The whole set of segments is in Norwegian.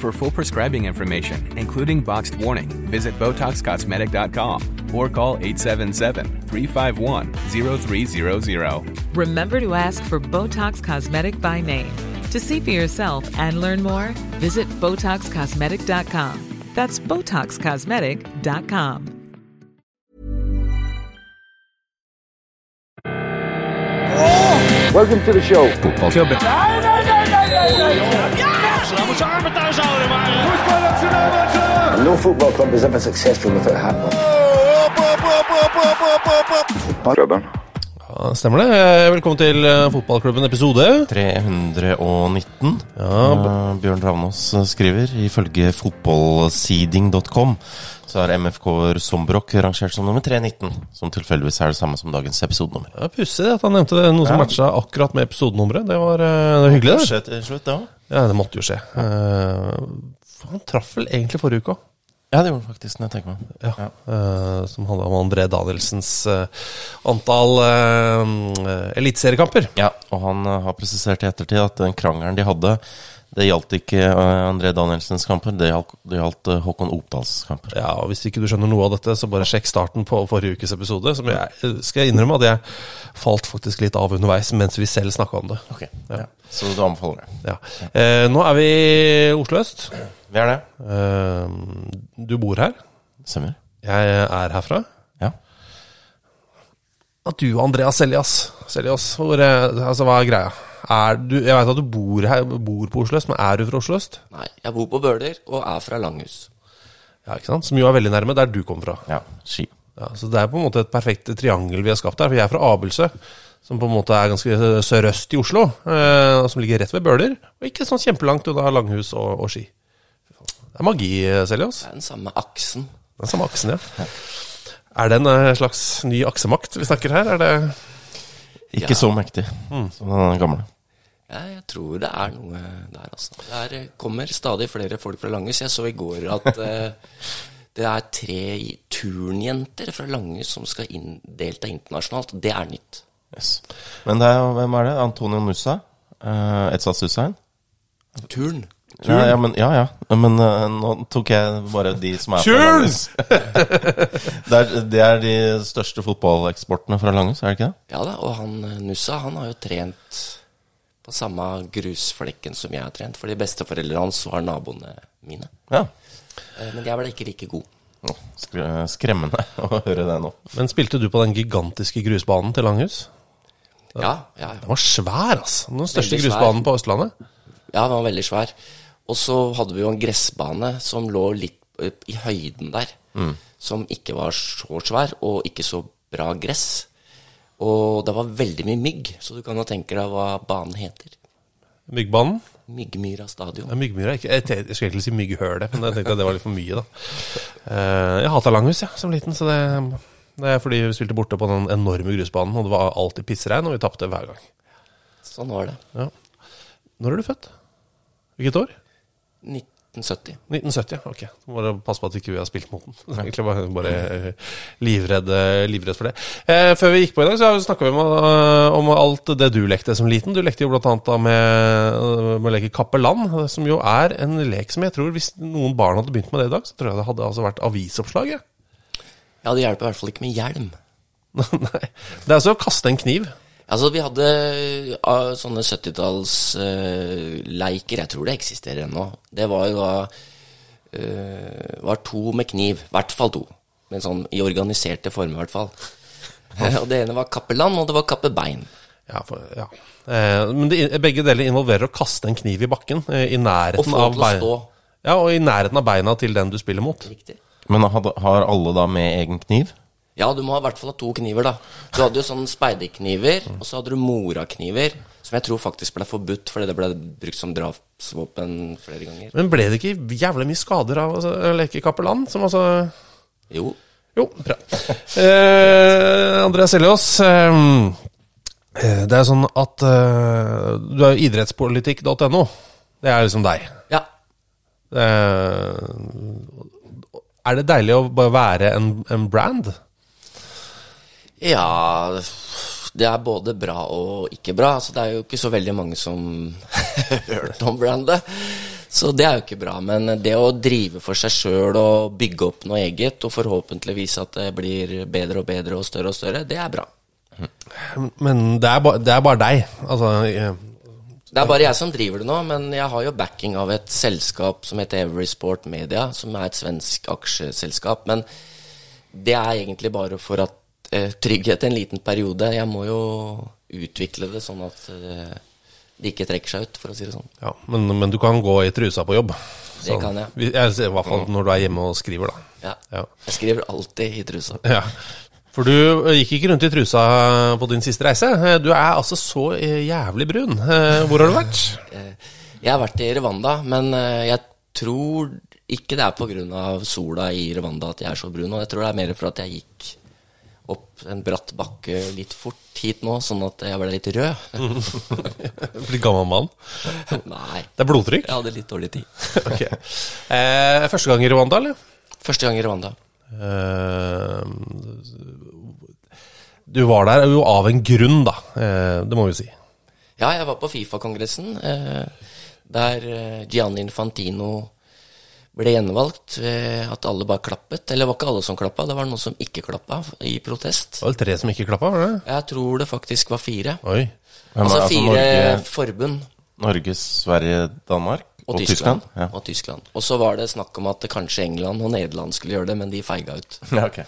For full prescribing information, including boxed warning, visit BotoxCosmetic.com or call 877-351-0300. Remember to ask for Botox Cosmetic by name. To see for yourself and learn more, visit BotoxCosmetic.com. That's BotoxCosmetic.com. Welcome to the show. And no football club is ever successful without a hat on. Ja, stemmer det. Velkommen til eh, fotballklubben episode. 319. Ja, Bjørn Ravnås skriver ifølge fotballseeding.com så er MFK-er Sombrok rangert som nummer 319, som tilfeldigvis er det samme som dagens episodenummer. Ja, Pussig at han nevnte det, noe som Ja. matcha akkurat med episodenummeret. Det var, eh, det var hyggelig, det. Skje til slutt, ja. Ja, det måtte jo skje. Eh, han traff vel egentlig forrige uke òg. Ja, det gjorde han faktisk, når jeg tenker meg ja. Ja, Uh, som handla om André Danielsens uh, antall uh, eliteseriekamper. Ja, og han har presisert i ettertid at den krangelen de hadde, det gjaldt ikke eh, André Danielsens kamper, det gjaldt, det gjaldt eh, Håkon Opdals kamper. Ja, og Hvis ikke du skjønner noe av dette, så bare sjekk starten på forrige ukes episode. Som jeg eh, skal jeg innrømme at jeg falt faktisk litt av underveis mens vi selv snakka om det. Ok, ja. Så du anbefaler det? Ja. Eh, nå er vi Oslo øst. Vi er det. Eh, du bor her. Stemmer. Jeg er herfra. Ja. At du og Andreas Seljas Seljas, hvor, altså, hva er greia? Er du, jeg vet at du bor, her, bor på Oslo øst, men er du fra Oslo øst? Nei, jeg bor på Bøler og er fra Langhus. Ja, ikke sant? Som jo er veldig nærme der du kommer fra. Ja, Ski. Ja, så det er på en måte et perfekt triangel vi har skapt her. For jeg er fra Abelsø, som på en måte er ganske sørøst i Oslo. Eh, som ligger rett ved Bøler, og ikke sånn kjempelangt unna Langhus og, og Ski. Det er magi, Seljås. Det er den samme aksen. Den samme aksen, ja. Er det en eh, slags ny aksemakt vi snakker her? Er det Ikke Ja. så mektig som den gamle. Ja, jeg tror det er noe der, altså. Det eh, kommer stadig flere folk fra Langhus. Jeg så i går at eh, det er tre turnjenter fra Langhus som skal inn, delta internasjonalt. Det er nytt. Yes. Men det er, hvem er det? Antonio Musa Uh, Etsas Hussein? Turn. Ja, ja, men, ja, ja. men uh, nå tok jeg bare de som er fra Langhus. det, er, det er de største fotballeksportene fra Langhus, er det ikke det? Ja da, og han eh, Nussa han har jo trent på samme grusflekken som jeg har trent, fordi besteforeldrene hans var naboene mine. Ja. Uh, Men jeg ble ikke like god. Skremmende å høre det nå. Men spilte du på den gigantiske grusbanen til Langhus? Ja, ja, ja. Den var svær, altså. Den største svær. grusbanen på Østlandet. Ja, den var veldig svær. Og så hadde vi jo en gressbane som lå litt eh, i høyden der. Som ikke var så svær, og ikke så bra gress. Og det var veldig mye mygg, så du kan jo tenke deg hva banen heter. Myggbanen. Myggmyra stadion. Ja, Myggmyra. Ikke, jeg, jeg skulle egentlig si mygghølet, men jeg tenkte at det var litt for mye, da. Eh, jeg hata Langhus, ja, som liten, så det, det er fordi vi spilte borte på den enorme grusbanen, og det var alltid pissregn, og vi tapte hver gang. Sånn var det. Når er du født? Hvilket år? 1970. 1970, ja. ok. Så må du passe på at ikke vi har spilt mot den. Egentlig bare, bare eh, livredd, eh, livredd for det. Eh, før vi gikk på i dag, så snakka vi om, eh, om alt det du lekte som liten. Du lekte jo blant annet med, med å leke Kappeland, som jo er en lek som jeg tror Hvis noen barn hadde begynt med det i dag, så tror jeg det hadde altså vært avisoppslag. Ja, det hjelper i hvert fall ikke med hjelm. Nei. Det er altså å kaste en kniv. Altså, vi hadde uh, sånne 70-tallsleiker, jeg tror det eksisterer ennå. Det var jo da uh, var to med kniv, i hvert fall to. Men sånn i organiserte former, i hvert fall. og det ene var kappeland, og det var kappebein. Ja, for, ja. Eh, men det, begge deler involverer å kaste en kniv i bakken eh, i nærheten av til å bein- stå. Ja, og i nærheten av beina til den du spiller mot. Riktig. Men har, har alle da med egen kniv? Ja, du må i hvert fall ha to kniver, da. Du hadde jo sånn speiderkniver, og så hadde du morakniver, som jeg tror faktisk ble forbudt fordi det ble brukt som drapsvåpen flere ganger. Men ble det ikke jævlig mye skader av altså, å leke kapellan? Som altså Jo. Jo, bra. Eh, Andreas Seljås, eh, eh, det er sånn at eh, du er jo idrettspolitikk.no. Det er liksom deg. Ja. Eh, er det deilig å bare være en, en brand? Ja Det er både bra og ikke bra. Altså, det er jo ikke så veldig mange som hørte hørt om brandet. Så det er jo ikke bra. Men det å drive for seg sjøl og bygge opp noe eget, og forhåpentligvis at det blir bedre og bedre og større og større, det er bra. Men det er, ba, det er bare deg. Altså Det er bare jeg som driver det nå, men jeg har jo backing av et selskap som heter Everysport Media, som er et svensk aksjeselskap. Men det er egentlig bare for at trygghet en liten periode. Jeg må jo utvikle det sånn at eh, det ikke trekker seg ut, for å si det sånn. ja, men, men du kan gå i trusa på jobb. Det kan jeg. Jeg I hvert fall når du er hjemme og skriver, da. Ja. Ja. Jeg skriver alltid i trusa. Ja. For du eh, gikk ikke rundt i trusa på din siste reise. Eh, Du er altså så eh, jævlig brun. Eh, Hvor har du vært? Jeg har vært i Rwanda, men eh, jeg tror ikke det er pga. sola i Rwanda at jeg er så brun. Og jeg tror det er mer for at jeg gikk opp en bratt bakke litt fort hit nå, sånn at jeg ble litt rød. Blitt gammel mann? Nei. Det er blodtrykk? Jeg hadde litt dårlig tid. okay. Eh, første gang i Rwanda, eller? Første gang i Rwanda. Eh, du var der jo av en grunn, da. Eh, det må vi si. Ja, jeg var på Fifa-kongressen, eh, der Gianni Infantino ble gjenvalgt ved at alle bare klappet. Eller det var ikke alle som klappa, det var noen som ikke klappa i protest. Det var tre som ikke klappa, var det? Jeg tror det faktisk var fire. Oi. Men Altså altså fire Norge- forbund. Norge, Sverige, Danmark Og, Tyskland. Og Tyskland. Og så var det snakk om at kanskje England og Nederland skulle gjøre det, men de feiga ut. Ja, ok.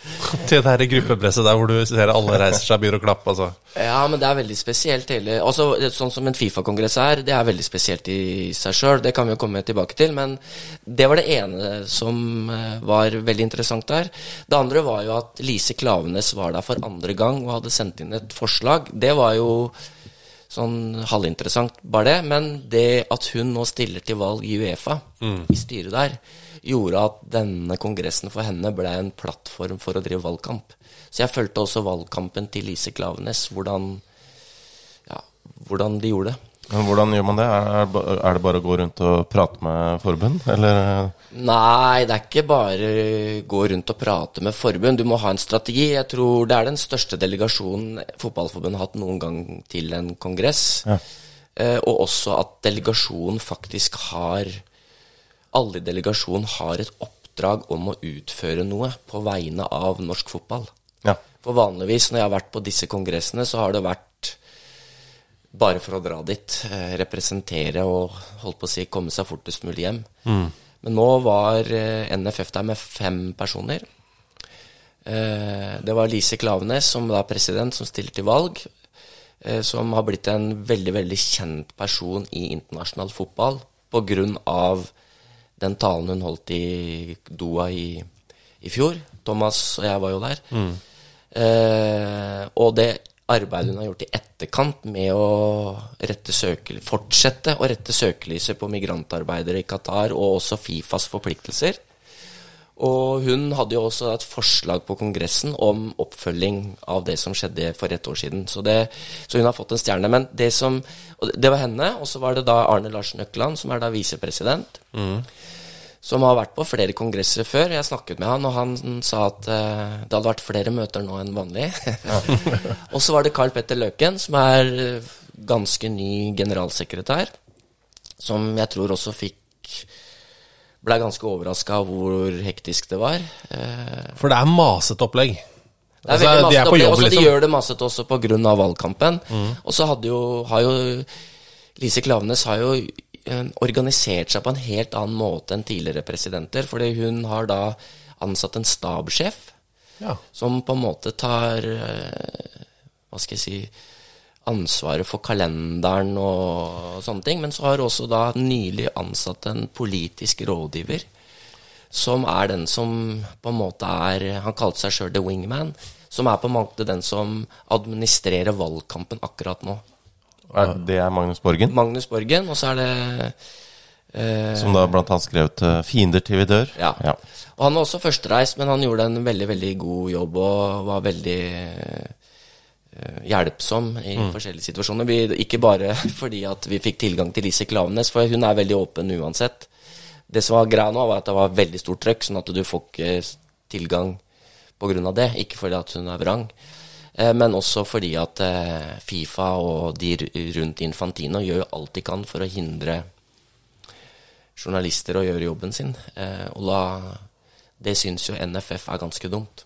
Til det her gruppepresset der hvor du ser alle reiser seg og begynner å klappe, altså. Ja, men det er veldig spesielt hele Altså, Sånn som en Fifa-kongress er, det er veldig spesielt i seg sjøl. Det kan vi jo komme tilbake til. Men det var det ene som eh, var veldig interessant der. Det andre var jo at Lise Klavenes var der for andre gang og hadde sendt inn et forslag. Det var jo sånn halvinteressant, bare det. Men det at hun nå stiller til valg i Uefa, i styret der, gjorde at denne kongressen for henne ble en plattform for å drive valgkamp. Så jeg fulgte også valgkampen til Lise Klavenes, hvordan, ja, hvordan de gjorde det. Men hvordan gjør man det? Er, det bare å gå rundt og prate med forbund, eller? Nei, det er ikke bare gå rundt og prate med forbund. Du må ha en strategi. Jeg tror det er den største delegasjonen Fotballforbundet har hatt noen gang til en kongress. Ja. Eh, og også at delegasjonen faktisk har Alle i delegasjonen har et oppdrag om å utføre noe på vegne av norsk fotball. Ja. For vanligvis når jeg har vært på disse kongressene, så har det vært bare for å dra dit, eh, representere og holdt på å si komme seg fortest mulig hjem. Men nå var eh, NFF der med fem personer. Eh, det var Lise Klavenes, som da er president, som stiller til valg. Som har blitt en veldig, veldig kjent person i internasjonal fotball av den talen hun holdt i Doha i, i fjor. Thomas og jeg var jo der. Eh, og det arbeidet hun har gjort i etterkant med å rette søkel, fortsette å rette søkelyset på migrantarbeidere i Qatar, og også Fifas forpliktelser. Og hun hadde jo også et forslag på Kongressen om oppfølging av det som skjedde for et år siden. Så, det, så hun har fått en stjerne. Men det som Det var henne, og så var det da Arne Larsen Økland, som er da visepresident. Som har vært på flere kongresser før. Jeg snakket med han, og han sa at uh, det hadde vært flere møter nå enn vanlig. og så var det Carl Petter Løken, som er ganske ny generalsekretær. Som jeg tror også fikk Ble ganske overraska hvor hektisk det var. Uh, For det er masete opplegg. det er Altså, veldig de er masete på opplegg. jobb, Også liksom. De gjør det masete også pga. valgkampen. Og så jo, har jo Lise Klavenes har jo organisert seg på en helt annen måte enn tidligere presidenter. Fordi hun har da ansatt en stabssjef Ja. som på en måte tar eh, Hva skal jeg si ansvaret for kalenderen og sånne ting. Men så har hun også da nylig ansatt en politisk rådgiver som er den som på en måte er Han kalte seg sjøl the wingman. Som er på en måte den som administrerer valgkampen akkurat nå. Det er Magnus Borgen, Magnus Borgen, og så er det eh, som da blant annet skrev til 'Fiender til vi dør'. Ja. Og han var også førstereist, men han gjorde en veldig, veldig god jobb og var veldig eh, hjelpsom i forskjellige situasjoner. Vi, ikke bare fordi at vi fikk tilgang til Lise Klavenes, for hun er veldig åpen uansett. Det som var greia nå, var at det var veldig stort trøkk, sånn at du får ikke tilgang pga. det. Ikke fordi at hun er vrang, men også fordi at eh, Fifa og de rundt Infantino gjør alt de kan for å hindre journalister å gjøre jobben sin. Eh, og la Det syns jo NFF er ganske dumt.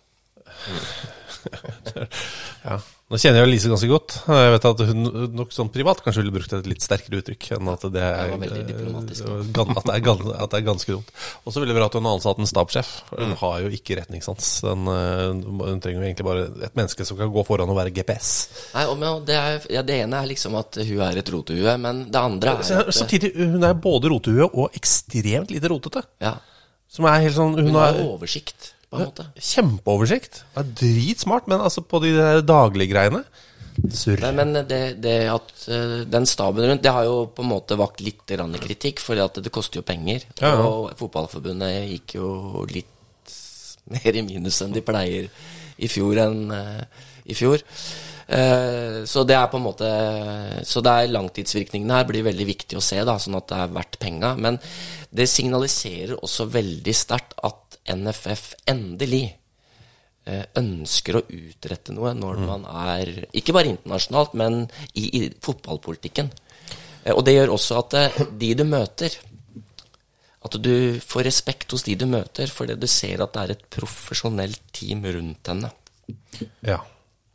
Ja. Nå kjenner jeg Lise ganske godt. Jeg vet at hun nok sånn privat kanskje ville brukt et litt sterkere uttrykk enn at det er, Det eh, at, det er at det er ganske dumt. Og så ville det hatt har ansatt en stabssjef. Hun har jo ikke retningssans. Den, eh, hun trenger jo egentlig bare et menneske som kan gå foran og være GPS. Nei, og, men det, er, ja, det ene er liksom at hun er et rotehue, men det andre er Så- at Samtidig, hun er både rotehue og ekstremt lite rotete. ja, Som er helt sånn Hun, Hun har har oversikt, på en måte. kjempeoversikt. Er dritsmart, men altså på de der daglige greiene Surr. Nei, men det, det at eh, den staben rundt, det har jo på en måte vakt litt kritikk, fordi at det koster jo penger. Ja, ja. Og Fotballforbundet gikk jo litt mer i minus enn de pleier i fjor enn uh, i fjor. Uh, så det er på en måte Så det er langtidsvirkningene her blir veldig viktig å se, da, sånn at det er verdt penga. Men det signaliserer også veldig sterkt at NFF endelig eh, ønsker å utrette noe når man er Ikke bare internasjonalt, men i, i fotballpolitikken. Eh, Og det gjør også at eh, de du møter At du får respekt hos de du møter, fordi du ser at det er et profesjonelt team rundt henne. Ja.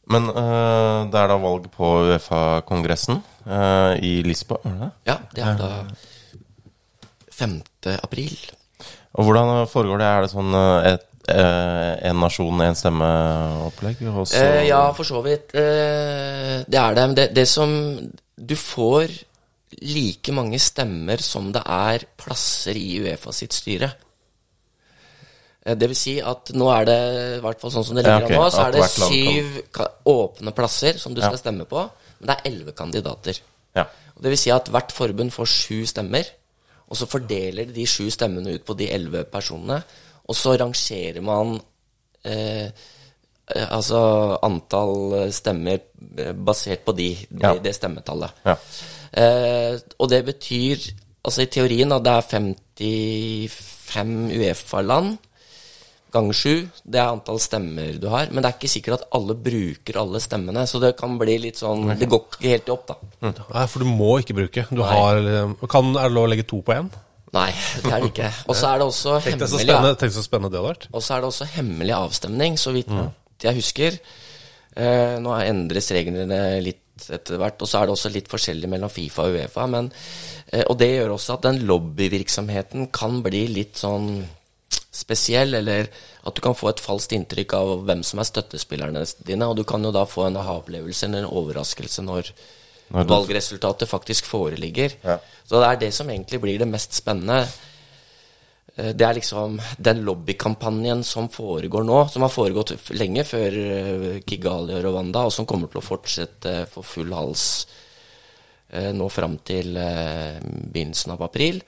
Men eh, det er da valg på Uefa-kongressen eh, i Lisboa, er det det? Ja, det er da 5. april. Og hvordan foregår det? Er det sånn eh, et, eh, en nasjon, en stemme-opplegg? Eh, ja, for så vidt. Eh, det er det. Men det, det som Du får like mange stemmer som det er plasser i Uefa sitt styre. Eh, Det vil si at nå er det, i hvert fall sånn som det Ja, ligger an nå, så er det syv åpne plasser som du Ja. skal stemme på, men det er elleve kandidater. Ja. Det vil si at hvert forbund får sju stemmer, og så fordeler de de sju stemmene ut på de elleve personene, og så rangerer man eh, eh, altså antall stemmer eh, basert på de, Ja. det stemmetallet. Ja. Eh, og det betyr, altså i teorien, at det er 55 Uefa-land ganger sju. Det er antall stemmer du har. Men det er ikke sikkert at alle bruker alle stemmene, så det kan bli litt sånn Det går ikke helt opp, da. Nei, for du må ikke bruke. Du har, eh, kan, er det lov å legge to på én? Nei, det er det ikke. Og så er det også hemmelig tenk så spennende det hadde vært. Og så er det også hemmelig avstemning, så vidt jeg husker. Eh, nå endres reglene litt etter hvert, og så er det også litt forskjellig mellom Fifa og Uefa. Men, eh, og det gjør også at den lobbyvirksomheten kan bli litt sånn spesiell, eller at du kan få et falskt inntrykk av hvem som er støttespillerne dine, og du kan jo da få en aha-opplevelse eller en overraskelse når, Når valgresultatet faktisk foreligger. Ja. Så det er det som egentlig blir det mest spennende. Eh, Det er liksom den lobbykampanjen som foregår nå, som har foregått lenge før eh, Kigali og Rwanda, og som kommer til å fortsette for full hals eh, nå fram til begynnelsen av april.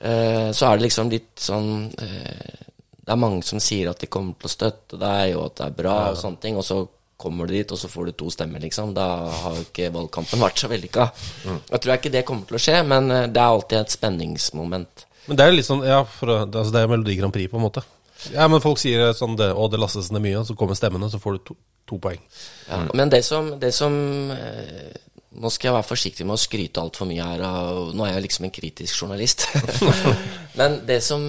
Eh, Så er det liksom litt sånn eh, Det er mange som sier at de kommer til å støtte deg, og at det er bra, og sånne ting, og så kommer du dit, og så får du to stemmer, liksom. Da har jo ikke valgkampen vært så vellykka. Jeg tror ikke det kommer til å skje, men eh, det er alltid et spenningsmoment. Men det er jo litt sånn, ja, for, altså det er Melodi Grand Prix, på en måte. Ja, men folk sier sånn det, Å, det lastes ned mye, og så kommer stemmene, så får du to, to poeng. Ja, Men det som, det som eh, Nå skal jeg være forsiktig med å skryte altfor mye her. Og nå er jeg liksom en kritisk journalist. men det som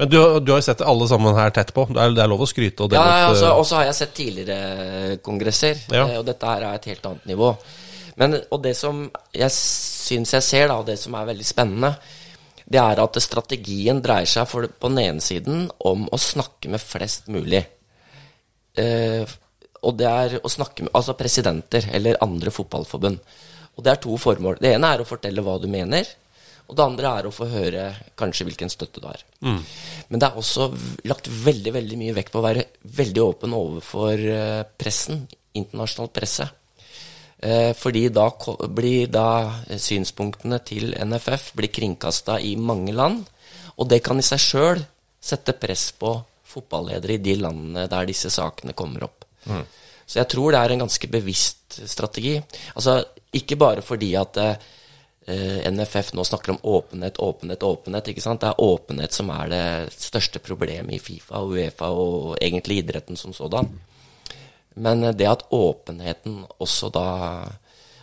Men du, har- du har jo sett alle sammen her tett på. Det er, det er lov å skryte og Ja, ja, altså, eh, og så har jeg sett tidligere kongresser, Ja. eh, og dette her er et helt annet nivå. Men, og det som jeg syns jeg ser, da, og det som er veldig spennende, det er at strategien dreier seg for, på den ene siden om å snakke med flest mulig. Eh, og det er å snakke med altså presidenter eller andre fotballforbund. Og det er to formål. Det ene er å fortelle hva du mener. Og det andre er å få høre kanskje hvilken støtte du har. Men det er også lagt veldig veldig mye vekt på å være veldig åpen overfor eh, pressen, internasjonal presse. Eh, fordi da blir da synspunktene til NFF blir kringkasta i mange land. Og det kan i seg sjøl sette press på fotballedere i de landene der disse sakene kommer opp. Så jeg tror det er en ganske bevisst strategi. Altså ikke bare fordi at eh, NFF nå snakker om åpenhet, åpenhet, åpenhet. ikke sant? Det er åpenhet som er det største problemet i Fifa og Uefa og egentlig idretten som sådan. Men eh, det at åpenheten også da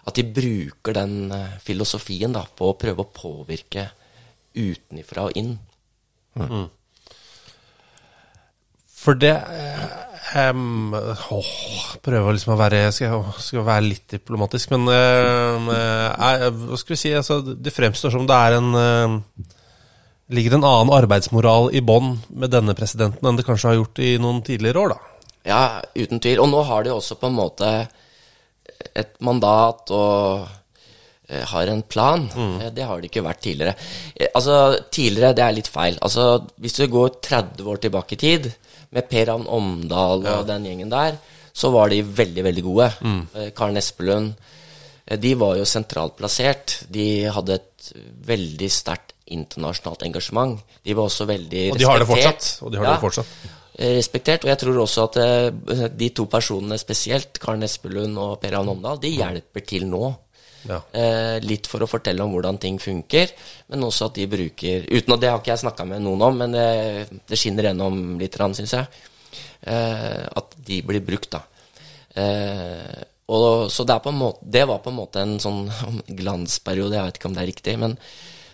At de bruker den eh, filosofien da på å prøve å påvirke utenifra og inn. For det um, åh, Prøve liksom å være Skal, skal være litt diplomatisk, men eh, er, Hva skal vi si? Altså, det fremstår som det er en eh, Ligger en annen arbeidsmoral i bånn med denne presidenten enn det kanskje har gjort i noen tidligere år, da. Ja, uten tvil. Og nå har de også på en måte et mandat og har en plan. Mm. Det har det ikke vært tidligere. Altså, tidligere, det er litt feil. Altså, hvis du går 30 år tilbake i tid, med Per Ann Omdal og den gjengen der, så var de veldig, veldig gode. Mm. Karen Espelund. eh, De var jo sentralt plassert. De hadde et veldig sterkt internasjonalt engasjement. De var også veldig Og respektert. Og de har det fortsatt. Eh, respektert. Og jeg tror også at eh, de to personene spesielt, Karen Espelund og Per Ann Omdal, de hjelper til nå. Ja. Eh, litt for å fortelle om hvordan ting funker, men også at de bruker Uten at det har ikke jeg snakka med noen om, men det, det skinner gjennom litt, syns jeg. Eh, at de blir brukt, da. Eh, og, så det, måte, det var på en måte en sånn glansperiode, jeg vet ikke om det er riktig, men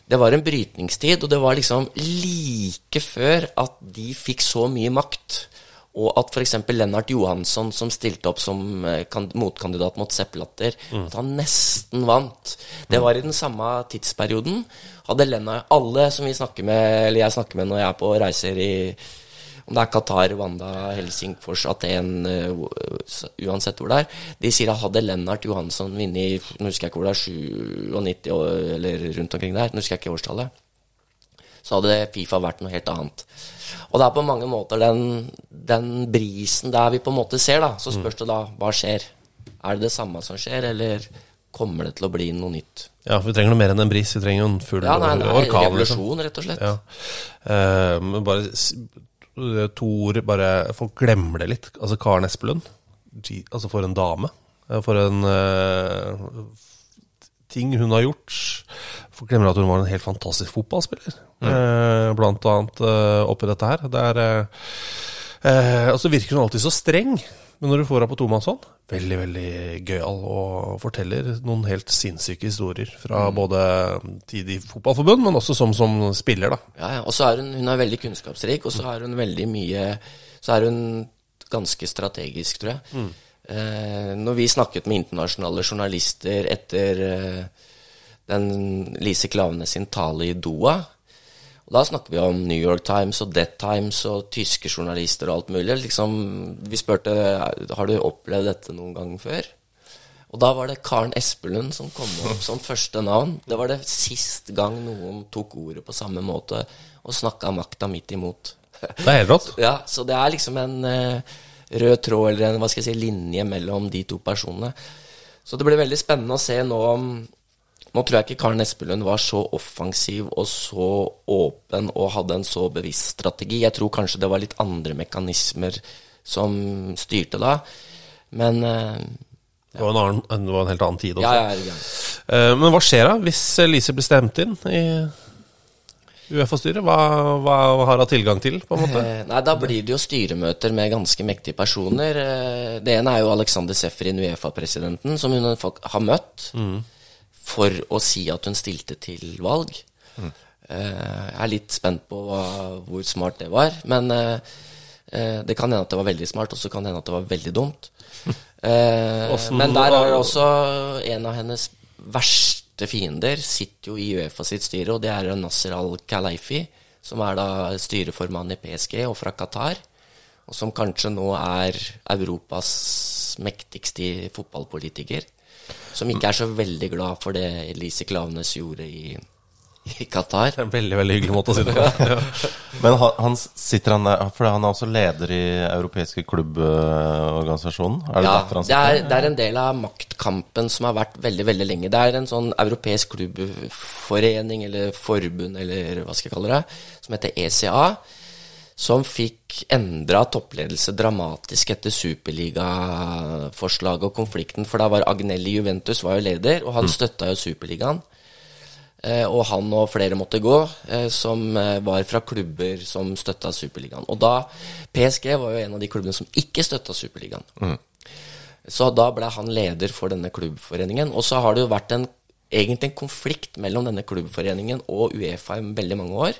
det var en brytningstid, og det var liksom like før at de fikk så mye makt. Og at f.eks. Lennart Johansson, som stilte opp som eh, kan- motkandidat mot Sepplatter, mm. at han nesten vant. Det var i den samme tidsperioden. Hadde Lennart Alle som vi snakker med, eller jeg snakker med når jeg er på reiser i om det er Qatar, Wanda, Helsingfors, Aten, eh, uansett hvor det er. De sier at hadde Lennart Johansson vunnet Nå husker jeg ikke hvor det er, 97 eller rundt omkring der, nå husker jeg ikke årstallet, så hadde Fifa vært noe helt annet. Og det er på mange måter den, den brisen der vi på en måte ser, da. Så spørs det da hva skjer. Er det det samme som skjer, eller kommer det til å bli noe nytt? Ja, for vi trenger noe mer enn en bris. Vi trenger jo en full Ja, nei, nei, orkan. revolusjon, rett og slett. Ja. Uh, bare to ord, bare folk glemmer det litt. Altså Karen Espelund. Altså for en dame. Eh, For en uh, ting hun har gjort. Folk glemmer at hun var en helt fantastisk fotballspiller. Eh, blant annet eh, oppi dette her. Det eh, eh, Og så virker hun alltid så streng. Men når du får henne på tomannshånd, veldig veldig gøyal og forteller noen helt sinnssyke historier fra både tid i fotballforbund, men også som, som spiller, da. Ja, ja. Og så er hun, hun er veldig kunnskapsrik, og så er hun veldig mye Så er hun ganske strategisk, tror jeg. Eh, når vi snakket med internasjonale journalister etter eh, den Lise Klavene sin tale i Doha og Da snakker vi om New York Times og Dead Times og tyske journalister og alt mulig. Liksom, vi spurte har du opplevd dette noen gang før. Og da var det Karen Espelund som kom opp som første navn. Det var det sist gang noen tok ordet på samme måte og snakka makta midt imot. Det er helt rått. Ja, så det er liksom en eh, rød tråd eller en hva skal jeg si, linje mellom de to personene. Så det blir veldig spennende å se nå om Nå tror jeg ikke Karen Espelund var så offensiv og så åpen og hadde en så bevisst strategi. Jeg tror kanskje det var litt andre mekanismer som styrte da. Men ja. Det var en, annen, det var en helt annen tid også. ja, ja, ja. Eh, Men hva skjer da hvis Lise blir stemt inn i Uefa-styret? Hva, hva har hun tilgang til, på en måte? Eh, Nei, da blir det jo styremøter med ganske mektige personer. Eh, Det ene er jo Alexander Sefrin, Uefa-presidenten, som hun har møtt for å si at hun stilte til valg. Eh, Jeg er litt spent på hva, hvor smart det var, men eh, eh, det kan hende at det var veldig smart, og så kan det hende at det var veldig dumt. Eh, men der er også en av hennes verste fiender sitter jo i Uefa sitt styre, og det er Nasser al-Khalifi, som er da styreformann i PSG og fra Qatar, og som kanskje nå er Europas mektigste fotballpolitiker. Som ikke er så veldig glad for det Elise Klaveness gjorde i, i Qatar. Det er en veldig veldig hyggelig måte å si det på. Ja. Men han, han sitter han der For han er også leder i europeiske klubborganisasjonen? Er det Ja, derfor han det er, det er en del av maktkampen som har vært veldig veldig lenge. Det er en sånn europeisk klubbforening eller forbund eller hva skal jeg kalle det, som heter ECA, som fikk endra toppledelse dramatisk etter superligaforslaget og konflikten. For da var Agnelli Juventus var jo leder, og han støtta jo Superligaen. Eh, og han og flere måtte gå, eh, som eh, var fra klubber som støtta Superligaen. Og da PSG var jo en av de klubbene som ikke støtta Superligaen. Så da ble han leder for denne klubbforeningen. Og så har det jo vært en, egentlig en konflikt mellom denne klubbforeningen og Uefa i veldig mange år.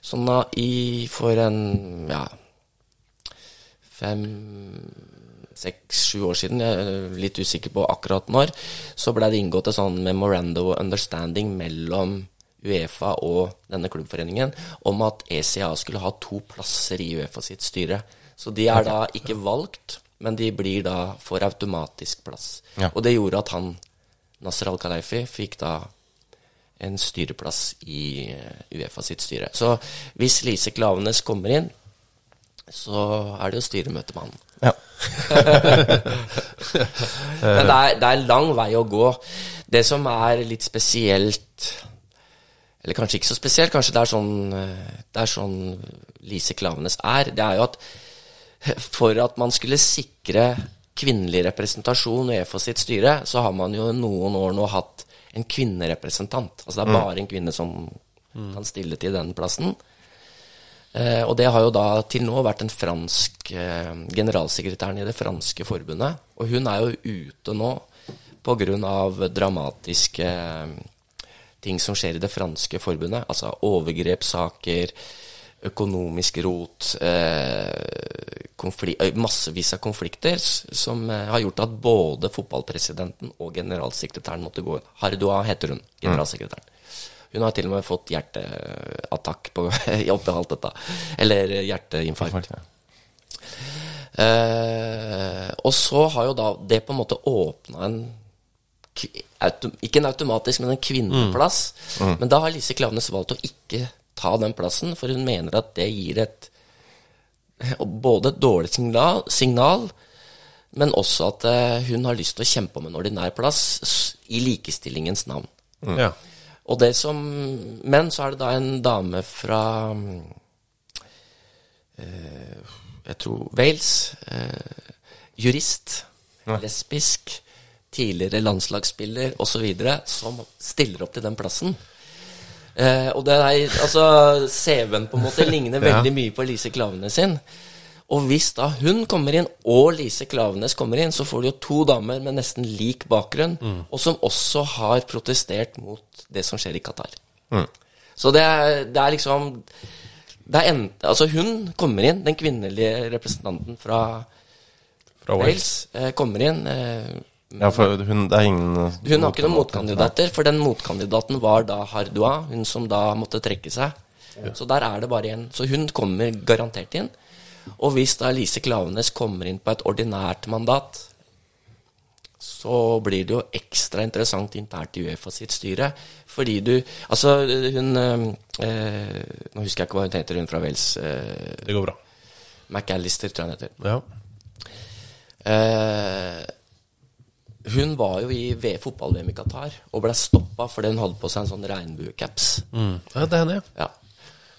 Sånn da i for en ja fem seks-sju år siden, jeg er litt usikker på akkurat når, så ble det inngått et sånn memorando understanding mellom Uefa og denne klubbforeningen om at ECA skulle ha to plasser i Uefa sitt styre. Så de er da ikke valgt, men de blir da for automatisk plass. Ja. Og det gjorde at han, Nasser Al-Khalaifi, fikk da en styreplass i eh, Uefa sitt styre. Så hvis Lise Klavenes kommer inn, så er det jo styremøte med han. Ja. Men det er, det er lang vei å gå. Det som er litt spesielt Eller kanskje ikke så spesielt, kanskje det er sånn, eh, det er sånn Lise Klavenes er. Det er jo at for at man skulle sikre kvinnelig representasjon i EFO sitt styre, så har man jo noen år nå hatt en kvinnerepresentant. Altså det er bare en kvinne som kan stille til den plassen. Eh, og det har jo da til nå vært den fransk eh, generalsekretæren i det franske forbundet. Og hun er jo ute nå pga. dramatiske eh, ting som skjer i det franske forbundet. Altså overgrepssaker, økonomisk rot, eh, konfli- eh, massevis av konflikter som eh, har gjort at både fotballpresidenten og generalsekretæren måtte gå. Hardua heter hun, generalsekretæren. Hun har til og med fått hjerteattakk på, oppi alt dette. Eller hjerteinfarkt. Eh, og så har jo da det på en måte åpna en Ikke en automatisk, men en kvinneplass. Men da har Lise Klaveness valgt å ikke ta den plassen, for hun mener at det gir et både et dårlig signal, signal men også at eh, hun har lyst til å kjempe om en ordinær plass i likestillingens navn. Ja. Og det som Men så er det da en dame fra eh, Jeg tror Wales. Eh, jurist. Lesbisk. Tidligere landslagsspiller osv. Som stiller opp til den plassen. Eh, og det er Altså, CV-en på en måte ligner veldig mye på Lise Klavenes sin. Og hvis da hun kommer inn, og Lise Klavenes kommer inn, så får du jo to damer med nesten lik bakgrunn, og som også har protestert mot det som skjer i Qatar. Så det er, det er liksom det er en, Altså, hun kommer inn, den kvinnelige representanten fra, Fra Wales. Wales, eh, kommer inn. Eh, ja, for hun, det er ingen hun har ikke noen motkandidater, for den motkandidaten var da Hardua, hun som da måtte trekke seg. Så der er det bare én. Så hun kommer garantert inn. Og hvis da Lise Klavenes kommer inn på et ordinært mandat, så blir det jo ekstra interessant internt i Uefa sitt styre. Fordi du Altså, hun eh, Nå husker jeg ikke hva hun heter, hun fra Wales. Eh, Det går bra. McAllister, tror jeg hun heter. Ja. Eh, hun var jo i fotball-VM i Qatar og ble stoppa fordi hun hadde på seg en sånn regnbuecaps. ja, det hender, ja. Ja.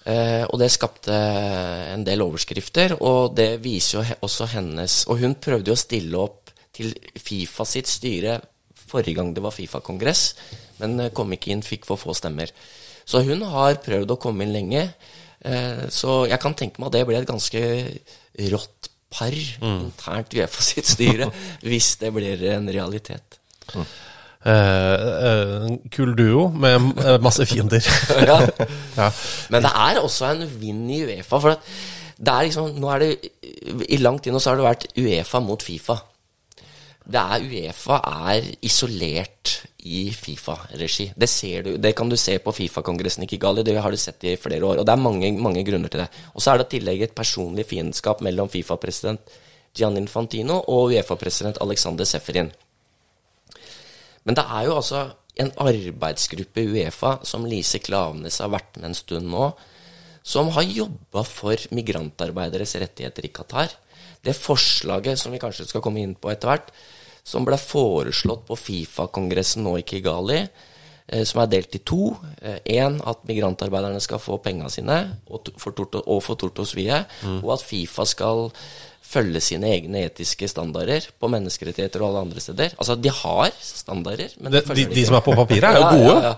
Eh, og det skapte en del overskrifter, og det viser jo he også hennes Og hun prøvde jo å stille opp til Fifa sitt styre forrige gang det var Fifa-kongress, men eh, kom ikke inn, fikk for få stemmer. Så hun har prøvd å komme inn lenge. Eh, så jeg kan tenke meg at det ble et ganske rått par internt i Uefa sitt styre, hvis det blir en realitet. Eh, eh, en kul duo med eh, masse fiender. ja. ja. Men det er også en vinn i Uefa. For at det er liksom, nå er det, I lang tid nå så har det vært Uefa mot Fifa. Det er Uefa er isolert i Fifa-regi. Det, det kan du se på Fifa-kongressen i Kigali. Det har du sett i flere år. Og det er mange, mange grunner til det. Og så er det i tillegg et personlig fiendskap mellom Fifa-president Gian Infantino og Uefa-president Alexander Seferin. Men det er jo altså en arbeidsgruppe Uefa som Lise Klavenes har vært med en stund nå, som har jobba for migrantarbeideres rettigheter i Qatar. Det forslaget som vi kanskje skal komme inn på etter hvert, som ble foreslått på Fifa-kongressen nå i Kigali, eh, som er delt i to. Én at migrantarbeiderne skal få penga sine, og for Torto- og for Tortos Vie, og at Fifa skal følge sine egne etiske standarder på menneskerettigheter og alle andre steder. Altså, de har standarder, men Det- de, de- de som er på papiret, er jo gode. Ja, ja.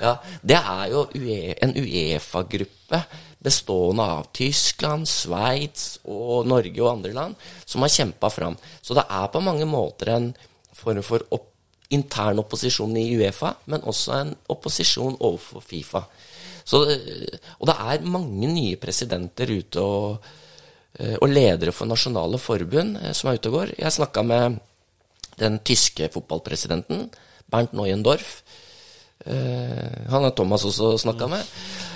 ja, det er jo UE, en Uefa-gruppe bestående av Tyskland, Sveits og Norge og andre land som har kjempa fram. Så det er på mange måter en form for opp, intern opposisjon i Uefa, men også en opposisjon overfor Fifa. Så, og det er mange nye presidenter ute og, eh, og ledere for nasjonale forbund eh, som er ute og går. Jeg snakka med den tyske fotballpresidenten, Bernt Neuendorf. Eh, han har Thomas også snakka med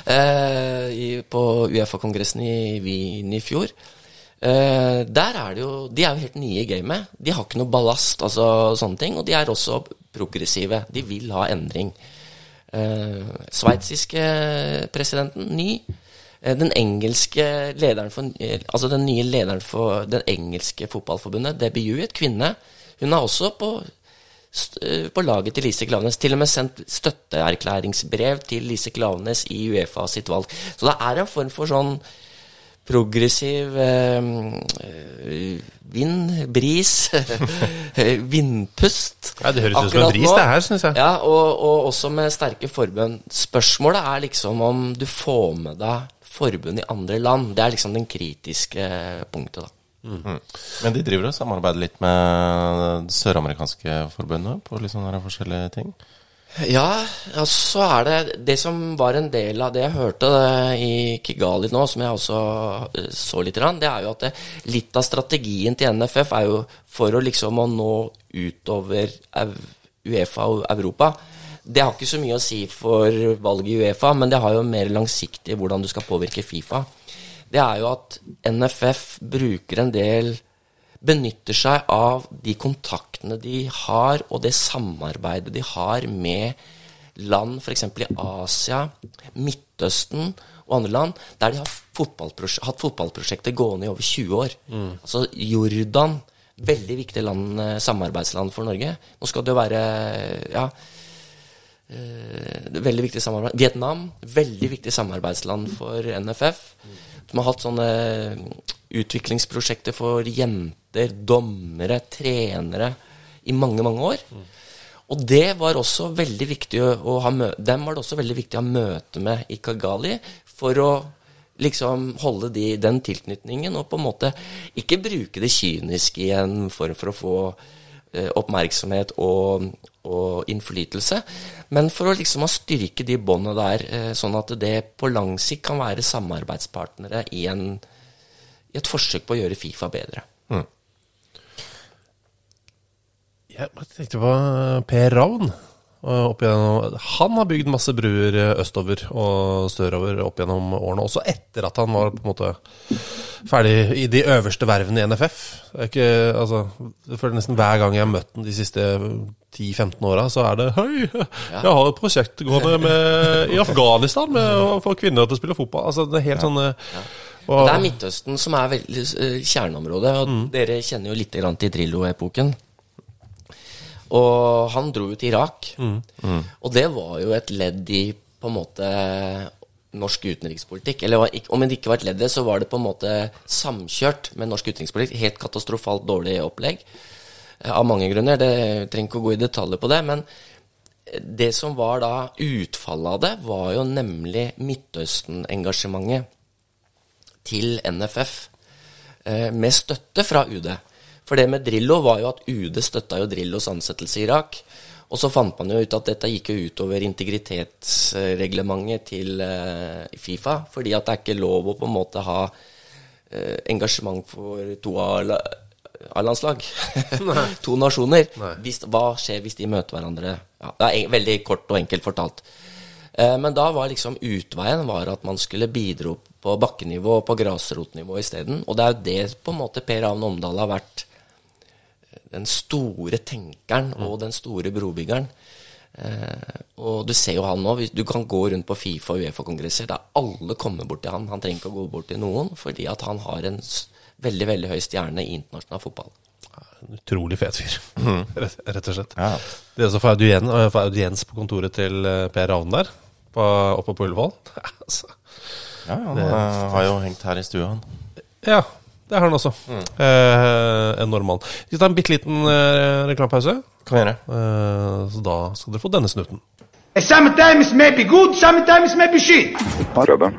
eh, i, på Uefa-kongressen i Wien i fjor. Eh, der er det jo De er jo helt nye i gamet. De har ikke noe ballast, altså sånne ting. Og de er også progressive. De vil ha endring. Eh, Sveitsiske presidenten, ny. Den engelske lederen for Altså den nye lederen for det engelske fotballforbundet, Debbie Hewitt, kvinne, hun er også på på laget til Lise Klaveness. Til og med sendt støtteerklæringsbrev til Lise Klaveness i Uefa sitt valg. Så det er en form for sånn progressiv eh, eh, vind, bris, vindpust. Ja, det høres ut som en bris, nå. det her, synes jeg. Ja, og, og også med sterke forbund. Spørsmålet er liksom om du får med deg forbund i andre land. Det er liksom den kritiske punktet, da. Mm. Men de driver og samarbeider litt med det søramerikanske forbundet på litt sånne forskjellige ting? Ja, og så er det Det som var en del av det jeg hørte det, i Kigali nå, som jeg også eh, så litt, det er jo at det, litt av strategien til NFF er jo for å liksom å nå utover Uefa og Europa. Det har ikke så mye å si for valget i Uefa, men det har jo mer langsiktig hvordan du skal påvirke Fifa. Det er jo at NFF bruker en del benytter seg av de kontaktene de har, og det samarbeidet de har med land f.eks. i Asia, Midtøsten og andre land, der de har fotballprosje hatt fotballprosjekter gående i over 20 år. Altså Jordan, veldig viktig land, eh, samarbeidsland for Norge. Nå skal det jo være ja, eh, veldig viktig samarbeid. Vietnam, veldig viktig samarbeidsland for NFF. Som har hatt sånne utviklingsprosjekter for jenter, dommere, trenere i mange, mange år. Og det var også veldig viktig å ha dem var det også veldig viktig å ha møte med i Kagali for å liksom holde de, den tilknytningen og på en måte ikke bruke det kynisk i en form for å få eh, oppmerksomhet og, og innflytelse, men for å liksom styrke de båndene der, eh, sånn at det på lang sikt kan være samarbeidspartnere i, en, i et forsøk på å gjøre Fifa bedre. Jeg tenkte på Per Ravn. og Opp igjennom, han har bygd masse bruer eh, østover og sørover opp gjennom årene, også etter at han var på en måte ferdig i de øverste vervene i NFF. Ikke, altså, jeg føler nesten hver gang jeg har møtt ham de siste 10-15 åra, så er det Hei, jeg har et prosjekt gående med, i Afghanistan med å få kvinner til å spille fotball. Altså, det er helt sånn og- Det er Midtøsten som er veldig eh, kjerneområdet, og dere kjenner jo litt grann til Drillo-epoken. Og han dro jo til Irak, og det var jo et ledd i på en måte norsk utenrikspolitikk. Eller om det ikke var et ledd i det, så var det på en måte samkjørt med norsk utenrikspolitikk. Helt katastrofalt dårlig opplegg. Av mange grunner. Det trenger ikke å gå i detaljer på det. Men det som var da utfallet av det, var jo nemlig Midtøsten-engasjementet til NFF eh, med støtte fra UD. For det med Drillo var jo at UD støtta jo Drillos ansettelse i Irak. Og så fant man jo ut at dette gikk jo utover integritetsreglementet til eh, Fifa. Fordi at det er ikke lov å på en måte ha eh, engasjement for to A- A-landslag. to nasjoner. Hvis, hva skjer hvis de møter hverandre? Ja, det er veldig kort og enkelt fortalt. Eh, Men da var liksom utveien var at man skulle bidra på bakkenivå og på grasrotnivå isteden. Og det er jo det på en måte Per Avn Omdal har vært den store tenkeren og den store brobyggeren. Eh, og du ser jo han nå. Du kan gå rundt på Fifa og Uefa-kongresser der alle kommer bort til han. Han trenger ikke å gå bort til noen, fordi at han har en veldig veldig høy stjerne i internasjonal fotball. En utrolig fet fyr, rett, rett og slett. Ja. Det å få audiens på kontoret til eh, Per Ravn der, på, oppe på Ullevål altså. Ja, han det, har jo hengt her i stua, han. Ja, det har han også. Eh, en nordmann. Vi skal ta en bitte liten eh, reklamepause. Kan gjøre. Eh, så da skal dere få denne snuten. Sometimes may be good, sometimes may be shit. Grabben.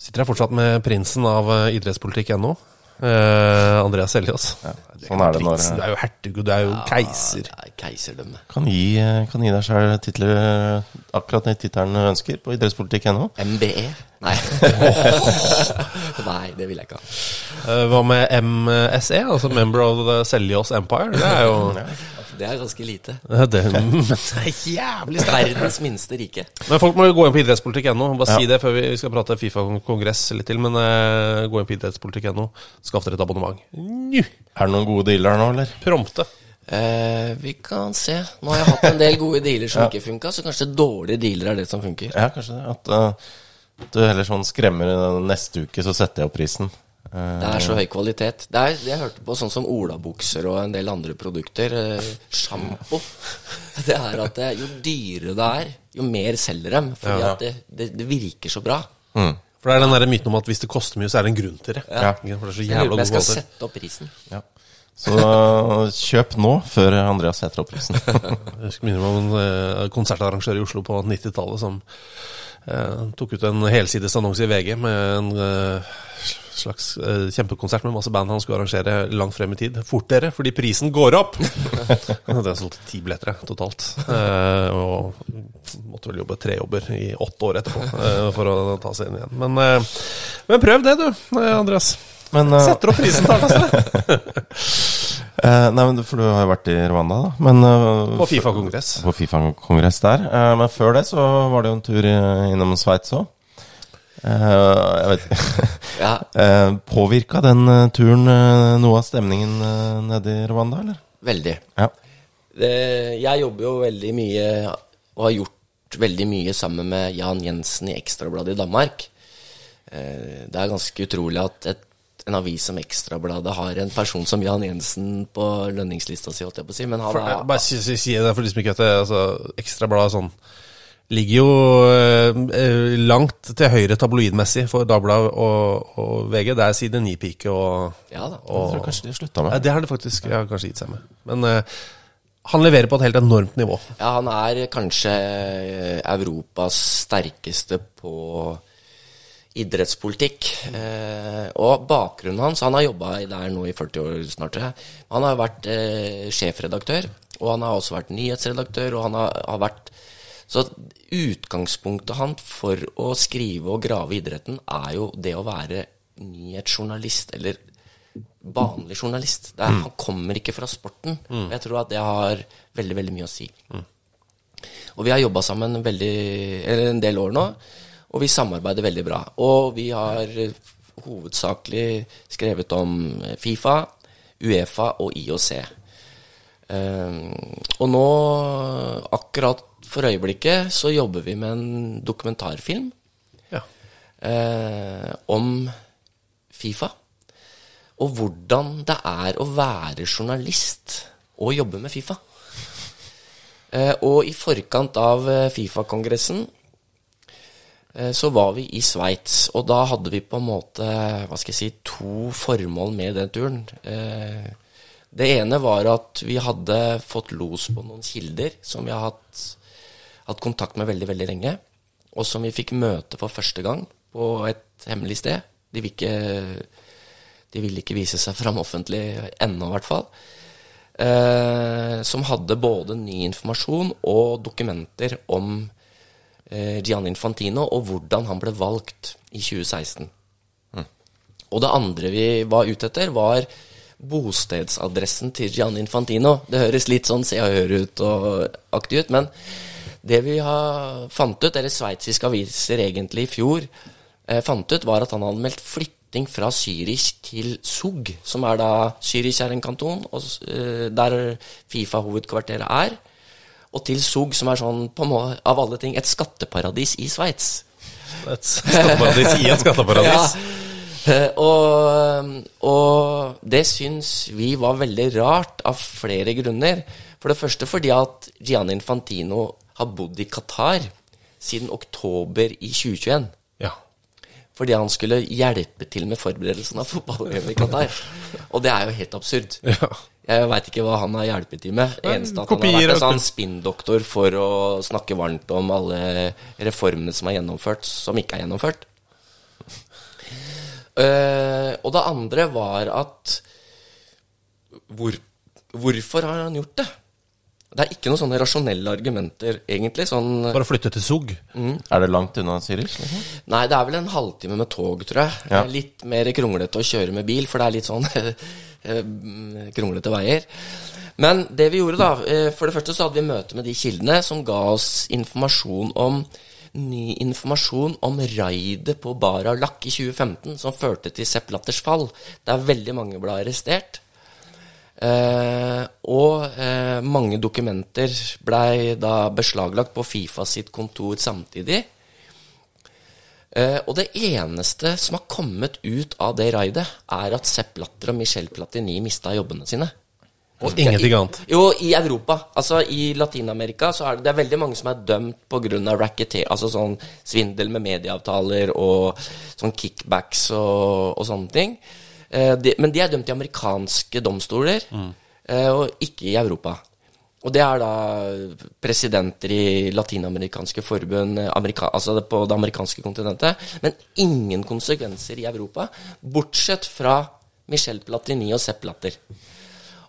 Sitter jeg fortsatt med prinsen av eh, idrettspolitikk.no. Eh, Andreas Seljås. Du sånn er det når- Du er jo hertug, du er jo keiser. Det er keiserdømme. Kan gi, eh, kan gi deg sjøl titler eh, akkurat den tittelen du ønsker på idrettspolitikk.no. MBE? Nei. Nei, det vil jeg ikke ha. Eh, hva med MSE, altså Member of the Seljås Empire? Det er jo Det er ganske lite. det, det er jævlig sterkt. Verdens minste rike. Men folk må jo gå inn på idrettspolitikk.no. Bare si det før vi skal prate Fifa-kongress litt til. Men uh, gå inn på idrettspolitikk.no. Skaff dere et abonnement. Nju! Er det noen gode dealer nå, eller? Prompte. Eh, vi kan se. Nå har jeg hatt en del gode dealer som ikke funka, så kanskje dårlige dealer er det som funker. Ja, kanskje det. At, uh, du heller sånn skremmer eh, neste uke, så setter jeg opp prisen. Eh, Det er så høy kvalitet. Det er, jeg hørte på sånn som olabukser og en del andre produkter. Eh, Sjampo. Det er at det, jo dyrere det er, jo mer selger dem. Fordi Ja. at det, det, det virker så bra. For det er den der myten om at hvis det koster mye, så er det en grunn til det. Ja. For det er så jævla god jeg skal sette opp prisen. Ja. Så eh, kjøp nå, før Andreas setter opp prisen. Jeg husker minner om en eh, konsertarrangør i Oslo på 90-tallet som eh, tok ut en helsides annonse i VG med en eh, slags uh, kjempekonsert med masse band han skulle arrangere langt frem i tid. Fort dere, fordi prisen går opp! det er solgt ti billetter totalt. Uh, og måtte vel jobbe tre jobber i åtte år etterpå uh, for å ta seg inn igjen. Men, men prøv det, du, Andreas. Men, Setter opp prisen, da eh, nei, men For du har jo vært i Rwanda, da. Men, uh, På Fifa-kongress. På Fifa-kongress der. Uh, men før det så var det jo en tur i- innom Sveits òg. Jeg vet ikke Ja. uh, Påvirka den eh, turen eh, noe av stemningen eh, nede i Rwanda, eller? Veldig. Ja. Det, jeg jobber jo veldig mye, og har gjort veldig mye sammen med Jan Jensen i Ekstrabladet i Danmark. Uh, Det er ganske utrolig at et, en avis som Ekstrabladet har en person som Jan Jensen på lønningslista si, holdt jeg på å si. Men han For, er, bare si, si, si det for de som ikke vet det. Altså, Ekstrabladet sånn ligger jo eh, langt til høyre tabloidmessig for Dagbladet og, og VG. Det er side 9-pike og, Ja da. Jeg tror og kanskje de slutta ja, med Det har det faktisk ja, kanskje gitt seg med. Men eh, han leverer på et helt enormt nivå. Ja, han er kanskje eh, Europas sterkeste på idrettspolitikk. Eh, og bakgrunnen hans Han har jobba der nå i 40 år snart. Han har vært eh, sjefredaktør, og han har også vært nyhetsredaktør, og han har, har vært Så utgangspunktet han for å skrive og grave i idretten, er jo det å være nyhetsjournalist, eller vanlig journalist. Er, Han kommer ikke fra sporten. Mm. Jeg tror at det har veldig, veldig mye å si. Og vi har jobba sammen veldig, eller en del år nå, og vi samarbeider veldig bra. Og vi har hovedsakelig skrevet om Fifa, Uefa og IOC. Eh, og nå, akkurat for øyeblikket, så jobber vi med en dokumentarfilm Ja. eh, om Fifa. og hvordan det er å være journalist og jobbe med Fifa. Eh, og i forkant av eh, Fifa-kongressen eh, så var vi i Sveits, og da hadde vi på en måte hva skal jeg si, to formål med den turen. Eh, det ene var at vi hadde fått los på noen kilder som vi har hatt, hatt kontakt med veldig, veldig lenge, og som vi fikk møte for første gang på et hemmelig sted. De vil ikke, de vil ikke vise seg fram offentlig ennå, i hvert fall. Eh, som hadde både ny informasjon og dokumenter om eh, Gianni Infantino og hvordan han ble valgt i 2016. Og det andre vi var ute etter, var bostedsadressen til Gianni Infantino. Det høres litt sånn Se og Hør ut og aktig ut, men det vi har fant ut, eller sveitsiske aviser egentlig i fjor eh, fant ut, var at han hadde meldt flytting fra Zürich til Zug, som er da Zürich er en kanton, og, eh, der Fifa-hovedkvarteret er, og til Zug, som er sånn, på en av alle ting, et skatteparadis i Sveits. Et skatteparadis i et skatteparadis. Ja. Eh, Og, og det syns vi var veldig rart av flere grunner. For det første fordi at Gianni Infantino har bodd i Qatar siden oktober i 2021. Ja. Fordi han skulle hjelpe til med forberedelsen av fotball-VM i Qatar. Og det er jo helt absurd. Ja. Jeg veit ikke hva han har hjulpet til med. Eneste at han har vært en sånn spinndoktor for å snakke varmt om alle reformene som er gjennomført, som ikke er gjennomført. Eh, og det andre var at hvor, Hvorfor har han gjort det? Det er ikke noen sånne rasjonelle argumenter, egentlig. Sånn, Bare flytte til Zug. Er det langt unna Zürich? Liksom? Nei, det er vel en halvtime med tog, tror jeg. Ja. Litt mer kronglete å kjøre med bil, for det er litt sånn eh, kronglete veier. Men det vi gjorde, da eh, For det første så hadde vi møte med de kildene som ga oss informasjon om ny informasjon om raidet på Bara Lak i 2015, som førte til Sepp Latters fall, der veldig mange ble arrestert. Eh, og eh, mange dokumenter blei da beslaglagt på Fifa sitt kontor samtidig. Eh, og det eneste som har kommet ut av det raidet, er at Sepp Latter og Michel Platini mista jobbene sine. Og ingenting annet. Jo, i Europa. Altså I Latin-Amerika så er det, det er veldig mange som er dømt pga. racketeer, altså sånn svindel med medieavtaler og sånn kickbacks og, og sånne ting. Eh, de, men de er dømt i amerikanske domstoler, eh, og ikke i Europa. Og det er da presidenter i latinamerikanske forbund, eh, amerika, altså på det amerikanske kontinentet. Men ingen konsekvenser i Europa, bortsett fra Michel Platini og Sepp Latter.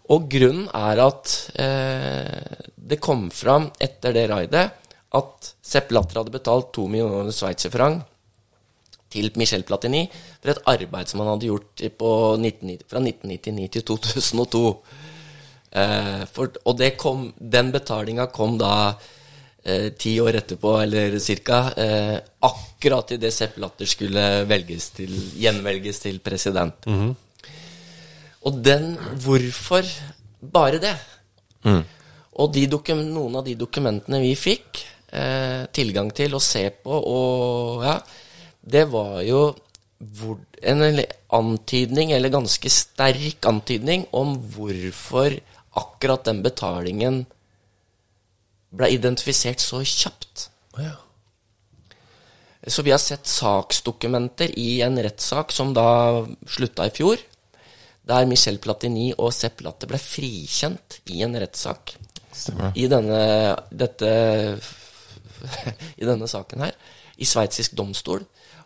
Og grunnen er at eh, det kom fram etter det raidet at Sepp Latter hadde betalt to millioner sveitserfranc til Michel Platini for et arbeid som han hadde gjort på 1990, fra 1999 til 2002. Eh, for, og kom, den betalinga kom da eh, ti år etterpå, eller cirka, eh, akkurat idet Sepp Latter skulle til, gjenvelges til president. Og den Hvorfor bare det? Og de noen av de dokumentene vi fikk eh, tilgang til å se på, og ja, det var jo hvor, en antydning, eller ganske sterk antydning, om hvorfor akkurat den betalingen ble identifisert så kjapt. Ja. Så vi har sett saksdokumenter i en rettssak som da slutta i fjor, der Michel Platini og Sepp Latte ble frikjent i en rettssak. I denne, dette, I denne saken her, i sveitsisk domstol,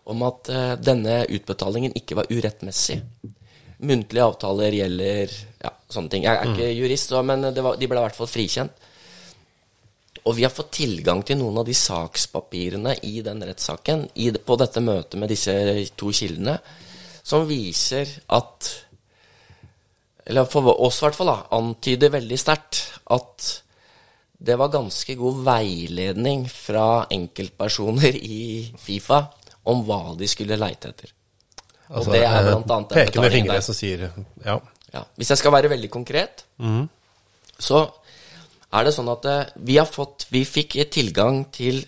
om at eh, denne utbetalingen ikke var urettmessig. Muntlige avtaler gjelder ja, sånne ting. Jeg er ikke jurist, så, men det var, de ble i hvert fall frikjent. Og vi har fått tilgang til noen av de sakspapirene i den rettssaken på dette møtet med disse to kildene, som viser at Eller for oss i hvert fall, da, antyder veldig sterkt at det var ganske god veiledning fra enkeltpersoner i Fifa om hva de skulle leite etter. Og Altså, det er eh, blant annet Peke med fingre som sier ja. Ja. Hvis jeg skal være veldig konkret, så er det sånn at eh, vi har fått Vi fikk tilgang til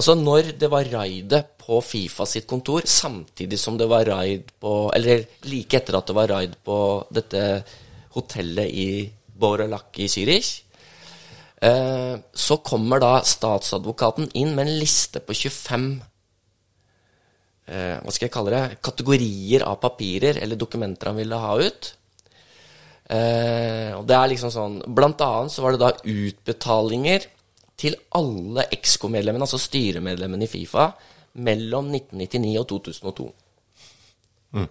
Altså når det var raidet på Fifa sitt kontor, samtidig som det var raid på Eller like etter at det var raid på dette hotellet i Boralak i Zürich, eh, så kommer da statsadvokaten inn med en liste på 25 eh, Hva skal jeg kalle det? Kategorier av papirer eller dokumenter han ville ha ut. Eh, og det er liksom sånn Blant annet så var det da utbetalinger til alle EXCO-medlemmene, altså styremedlemmene i Fifa, mellom 1999 og 2002. Mm.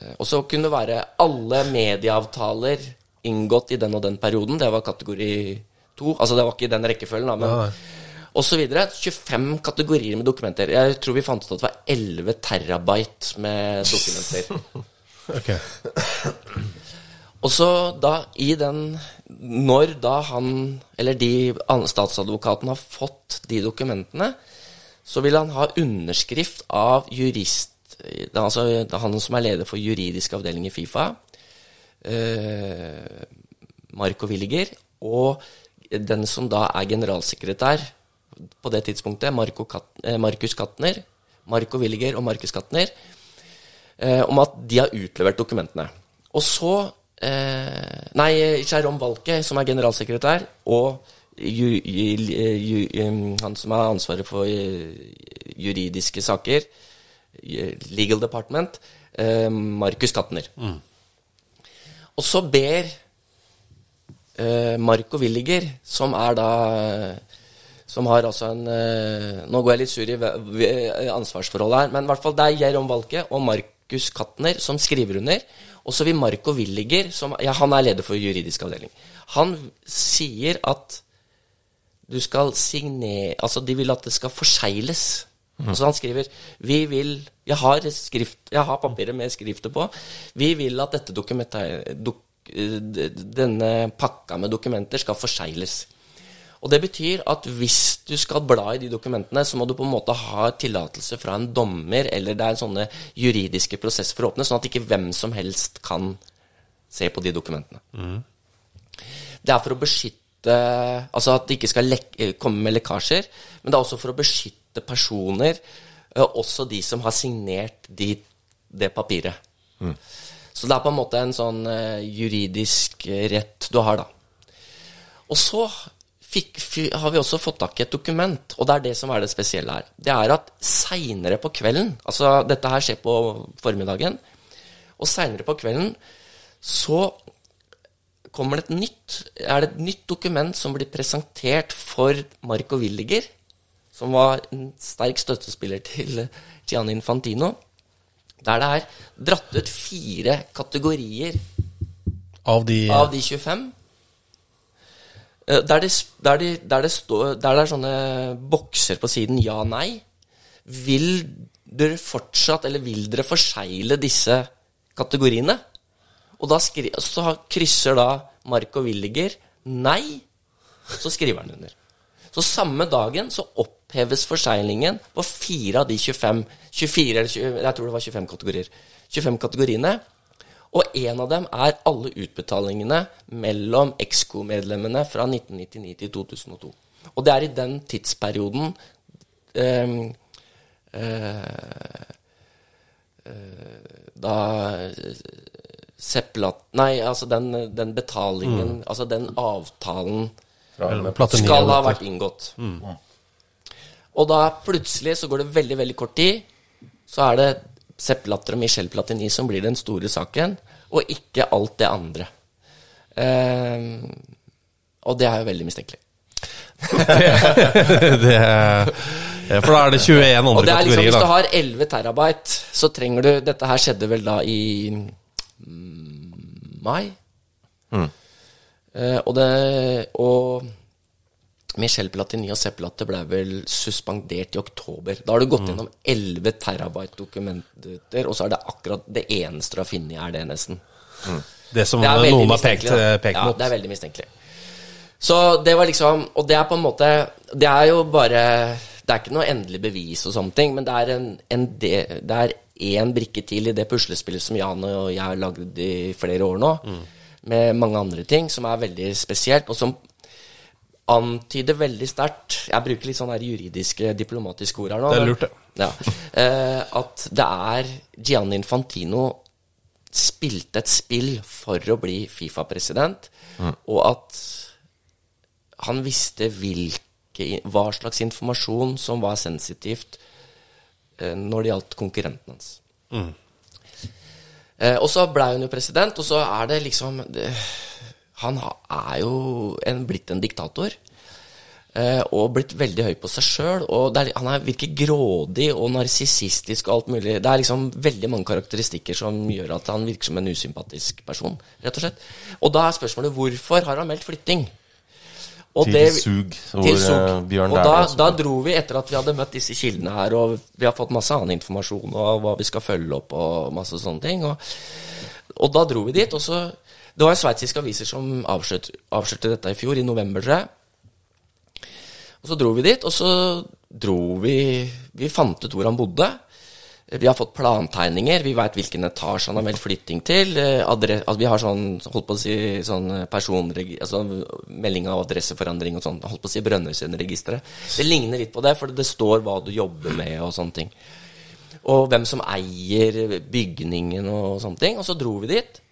Eh, Og så kunne det være alle medieavtaler inngått i den og den perioden. Det var kategori to. Altså det var ikke i den rekkefølgen, da, men ja. og så videre. 25 kategorier med dokumenter. Jeg tror vi fant ut at det var 11 terabyte med dokumenter. Ok. Og så da i den Når da han, eller de statsadvokaten, har fått de dokumentene, så vil han ha underskrift av jurist Altså han som er leder for juridisk avdeling i Fifa, eh, Marco Williger, og den som da er generalsekretær på det tidspunktet, Marco Kat eh, Markus Katner, Marco Williger og Markus Katner, eh, om at de har utlevert dokumentene. Og så Nei, Jérôme Valke, som er generalsekretær, og ju, ju, ju, han som har ansvaret for eh, juridiske saker, eh, Legal Department, eh, Markus Katner. Og så ber eh, Marco Williger, som er da Som har altså en eh, Nå går jeg litt sur i ansvarsforholdet her, men i hvert fall det er Jérôme Valke og Markus Katner som skriver under. Og så vil Marco Williger, som ja, han er leder for juridisk avdeling, han sier at du skal signere Altså, de vil at det skal forsegles. Så han skriver Vi vil Jeg har skrift Jeg har papiret med skriftet på. Vi vil at dette dokumentet dok, eh, Denne pakka med dokumenter skal forsegles. Og det betyr at hvis du skal bla i de dokumentene, så må du på en måte ha tillatelse fra en dommer, eller det er sånne juridiske prosesser for å åpne, sånn at ikke hvem som helst kan se på de dokumentene. Det er for å beskytte Altså at det ikke skal eh, komme med lekkasjer, men det er også for å beskytte personer, eh, også de som har signert de, det papiret. Så det er på en måte en sånn eh, juridisk rett du har, da. Og så fikk, har vi også fått tak i et dokument, og det er det som er det spesielle her. Det er at seinere på kvelden, altså dette her skjer på formiddagen, og seinere på kvelden så kommer det et nytt, er det et nytt dokument som blir presentert for Marco Williger, som var en sterk støttespiller til Gianni Infantino, der det er dratt ut fire kategorier Av de av de 25. eh, Der det, der, de, der, det står, der det er sånne bokser på siden ja-nei. Vil dere fortsatt, eller vil dere forsegle disse kategoriene? Og da skri, så krysser da Marco Williger nei, så skriver han under. Så samme dagen så oppheves forseglingen på fire av de 25 24, eller 20, jeg tror det var 25 kategorier. 25 kategoriene. Og en av dem er alle utbetalingene mellom EXCO-medlemmene fra 1999 til 2002. Og det er i den tidsperioden ehm, eh, eh, Da eh, Nei, altså den, den betalingen Altså den avtalen skal ha vært inngått. Og da plutselig så går det veldig, veldig kort tid, så er det Sepp Latter og Michel Platini som blir den store saken, og ikke alt det andre. Ehm, og det er jo veldig mistenkelig. det ja, For da er det 21 andre Og det er liksom, kategorier, hvis du har 11 terabyte, så trenger du Dette her skjedde vel da i mm, mai. Eh, og det Og Michel Platini og Sepp Latte ble vel suspendert i oktober. Da har du gått gjennom 11 terabyte dokumenter, og så er det akkurat det eneste du har funnet, er det, nesten. Det som Det noen har pekt, mistenkelig, pekt ja, mot. det er veldig mistenkelig. Så det var liksom Og det er på en måte Det er jo bare Det er ikke noe endelig bevis og sånne ting, men det er en, en de- Det er én brikke til i det puslespillet som Jan og jeg har lagd i flere år nå, med mange andre ting, som er veldig spesielt, og som antyder veldig sterkt Jeg bruker litt sånne juridiske, diplomatiske ord her nå. Det er lurt, det. Ja. Eh, at det er Gianni Infantino spilte et spill for å bli Fifa-president, og at han visste hvilke, hva slags informasjon som var sensitivt eh, når det gjaldt konkurrenten hans. Eh, og så blei hun jo president, og så er det liksom det, Han er jo en, blitt en diktator. Eh, og blitt veldig høy på seg sjøl. Han er, virker grådig og narsissistisk og alt mulig. Det er liksom veldig mange karakteristikker som gjør at han virker som en usympatisk person, rett og slett. Og da er spørsmålet hvorfor har han meldt flytting? Og Til det- Sug. hvor, til Zug. eh, Bjørn Og da, da dro vi etter at vi hadde møtt disse kildene her, og vi har fått masse annen informasjon og hva vi skal følge opp og masse sånne ting. Og, og da dro vi dit, og så Det var sveitsiske aviser som avslørte, dette i fjor, i november, tror jeg. Og så dro vi dit, og så dro vi Vi fant ut hvor han bodde. Vi har fått plantegninger, vi veit hvilken etasje han har meldt flytting til. eh, Adre, altså vi har sånn, holdt på å si, sånn personreg... Altså melding av adresseforandring og sånn. Holdt på å si Brønnøysundregisteret. Det ligner litt på det, for det står hva du jobber med og sånne ting. Og hvem som eier bygningen og sånne ting. Og så dro vi dit.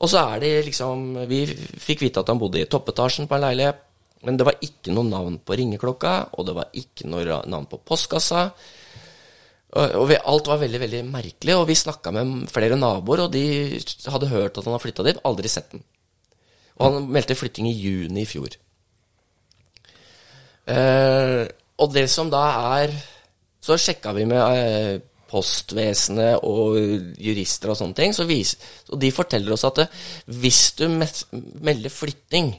Og så er det liksom Vi fikk vite at han bodde i toppetasjen på en leilighet. Men det var ikke noe navn på ringeklokka, og det var ikke noe navn på postkassa. Og, vi, alt var veldig veldig merkelig, og vi snakka med flere naboer, og de hadde hørt at han hadde flytta dit, aldri sett den. Og han meldte flytting i juni i fjor. Eh, og det som da er Så sjekka vi med eh, postvesenet og jurister og sånne ting, så vis, og de forteller oss at det, hvis du melder flytting,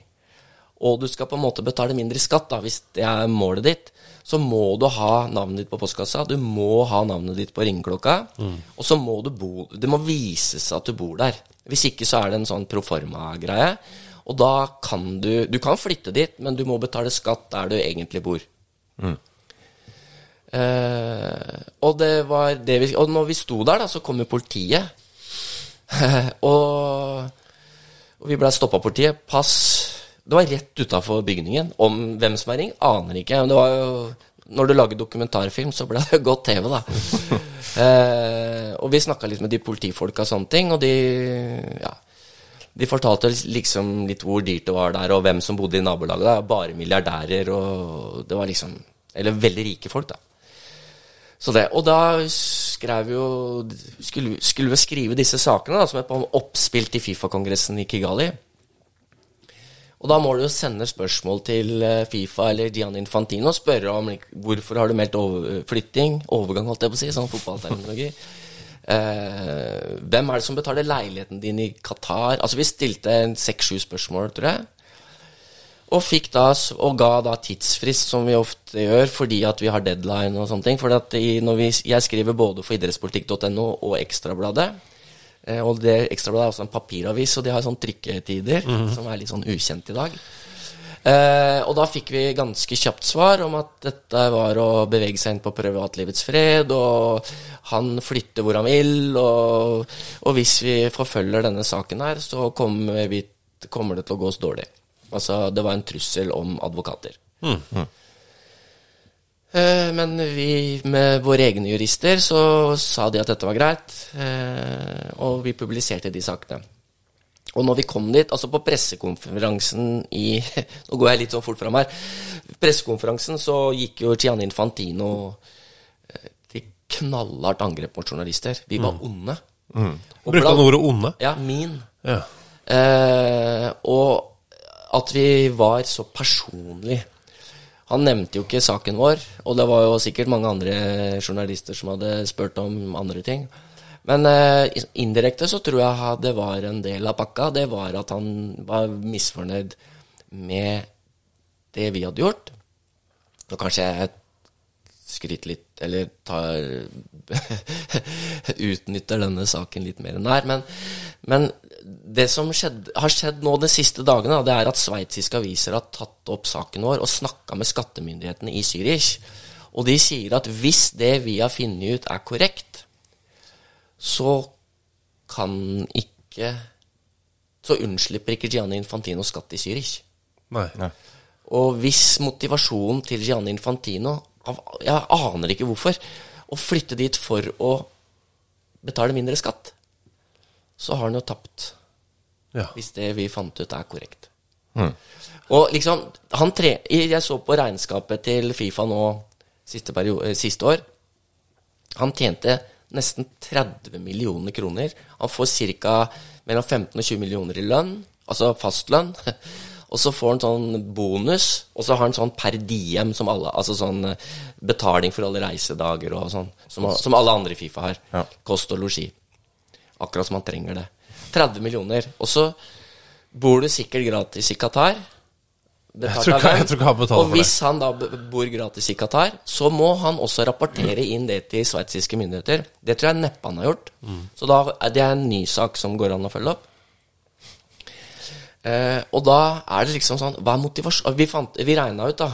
og du skal på en måte betale mindre skatt, da, hvis det er målet ditt, så må du ha navnet ditt på postkassa, du må ha navnet ditt på ringeklokka, og så må du bo Det må vises at du bor der. Hvis ikke så er det en sånn proforma-greie. Og da kan du Du kan flytte dit, men du må betale skatt der du egentlig bor. Eh, og det var det vi Og når vi sto der, da, så kom jo politiet. og, og vi blei stoppa av politiet. Pass Det var rett utafor bygningen. Om hvem som er ringt, aner ikke. Men det var jo Når du lager dokumentarfilm, så ble det godt TV, da. eh, og vi snakka litt med de politifolka og sånne ting, og de Ja. De fortalte liksom litt hvor dyrt det var der, og hvem som bodde i nabolaget. Da. Bare milliardærer, og det var liksom Eller veldig rike folk, da. Så det, og da skrev vi jo Skulle, skulle vi skrive disse sakene da, som på oppspill til Fifa-kongressen i Kigali. Og da må du jo sende spørsmål til eh, Fifa eller Gianni Infantino og spørre om hvorfor har du meldt over, flytting, overgang, holdt jeg på å si, sånn fotballterminologi. Eh, hvem er det som betaler leiligheten din i Qatar? Altså Vi stilte seks-sju spørsmål, tror jeg. Og, da, og ga da tidsfrist, som vi ofte gjør, fordi at vi har deadline og sånne ting. For jeg skriver både for idrettspolitikk.no og Ekstrabladet. Eh, og det Ekstrabladet er også en papiravis, og de har sånn trykketider som er litt sånn ukjent i dag. Eh, og da fikk vi ganske kjapt svar om at dette var å bevege seg inn på privatlivets fred, og han flytter hvor han vil, og, og hvis vi forfølger denne saken her, så kommer, vi, kommer det til å gå oss dårlig. Altså, det var en trussel om advokater. Eh, Men vi med våre egne jurister så sa de at dette var greit, eh, og vi publiserte de sakene. Og når vi kom dit, altså på pressekonferansen i Nå går jeg litt sånn fort fram her. Pressekonferansen så gikk jo Gianni Infantino eh, til knallhardt angrep mot journalister. Vi var onde. Mm. Brukte han ordet onde? Ja, min. Ja. Eh, og at vi var så personlig. Han nevnte jo ikke saken vår, og det var jo sikkert mange andre journalister som hadde spurt om andre ting. Men eh, indirekte så tror jeg det var en del av pakka. Det var at han var misfornøyd med det vi hadde gjort. Og kanskje jeg skryter litt, eller tar Utnytter denne saken litt mer enn det er. Men, men det som skjedde, har skjedd nå de siste dagene, da, det er at sveitsiske aviser har tatt opp saken vår og snakka med skattemyndighetene i Zürich. Og de sier at hvis det vi har funnet ut, er korrekt, så kan ikke Så unnslipper ikke Gianni Infantino skatt i Zürich. Nei. Og hvis motivasjonen til Gianni Infantino Jeg aner ikke hvorfor. Å flytte dit for å betale mindre skatt, så har han jo tapt. Ja. Hvis det vi fant ut, er korrekt. Og liksom han tre, Jeg så på regnskapet til Fifa nå siste, perio- eh, siste år. Han tjente nesten 30 millioner kroner. Han får ca. mellom 15 og 20 millioner i lønn, altså fastlønn. Og så får han sånn bonus, og så har han sånn per diem, som alle, altså sånn eh, betaling for alle reisedager og sånn, som, som alle andre i Fifa har. Ja. Kost og losji. Akkurat som han trenger det. 30 millioner. Og så bor du sikkert gratis i Qatar. betalt tror ikke- jeg tror ikke han betaler for det. Og hvis han da bor gratis i Qatar, så må han også rapportere inn det til sveitsiske myndigheter. Det tror jeg neppe han har gjort. Mm. Så da er en ny sak som går an å følge opp. Eh, og da er det liksom sånn Hva er motivasjon Vi, fant, vi regna ut da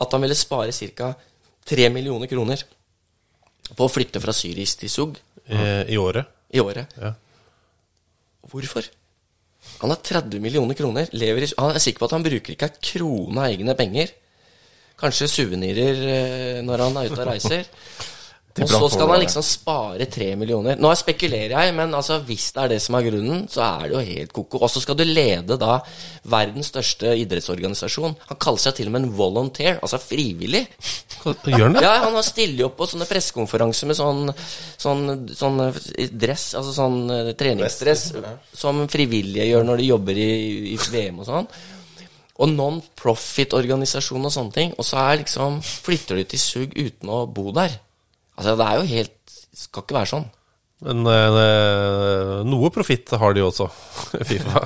at han ville spare ca. 3 millioner kroner på å flytte fra Syris til Sug. I, I året. i året. Ja. Hvorfor? Han har 30 millioner kroner. I, han er sikker på at han bruker ikke en krone av egne penger. Kanskje suvenirer eh, når han er ute og reiser. Og så skal han liksom spare 3 millioner. Nå spekulerer jeg, men altså, hvis det er det som er grunnen, så er det jo helt ko-ko. Og så skal du lede da verdens største idrettsorganisasjon. Han kaller seg til og med en volunteer, altså frivillig. Gjør han det? Ja, han stiller jo opp på sånne pressekonferanser med sånn, sånn, sånn eh, dress, altså sånn eh, treningsdress, som frivillige gjør når de jobber i, i VM og sånn. Og non-profit-organisasjon og sånne ting. Og så er liksom flytter du til Sug uten å bo der. Altså, det er jo helt Skal ikke være sånn. Men eh, noe profitt har de også, Fifa.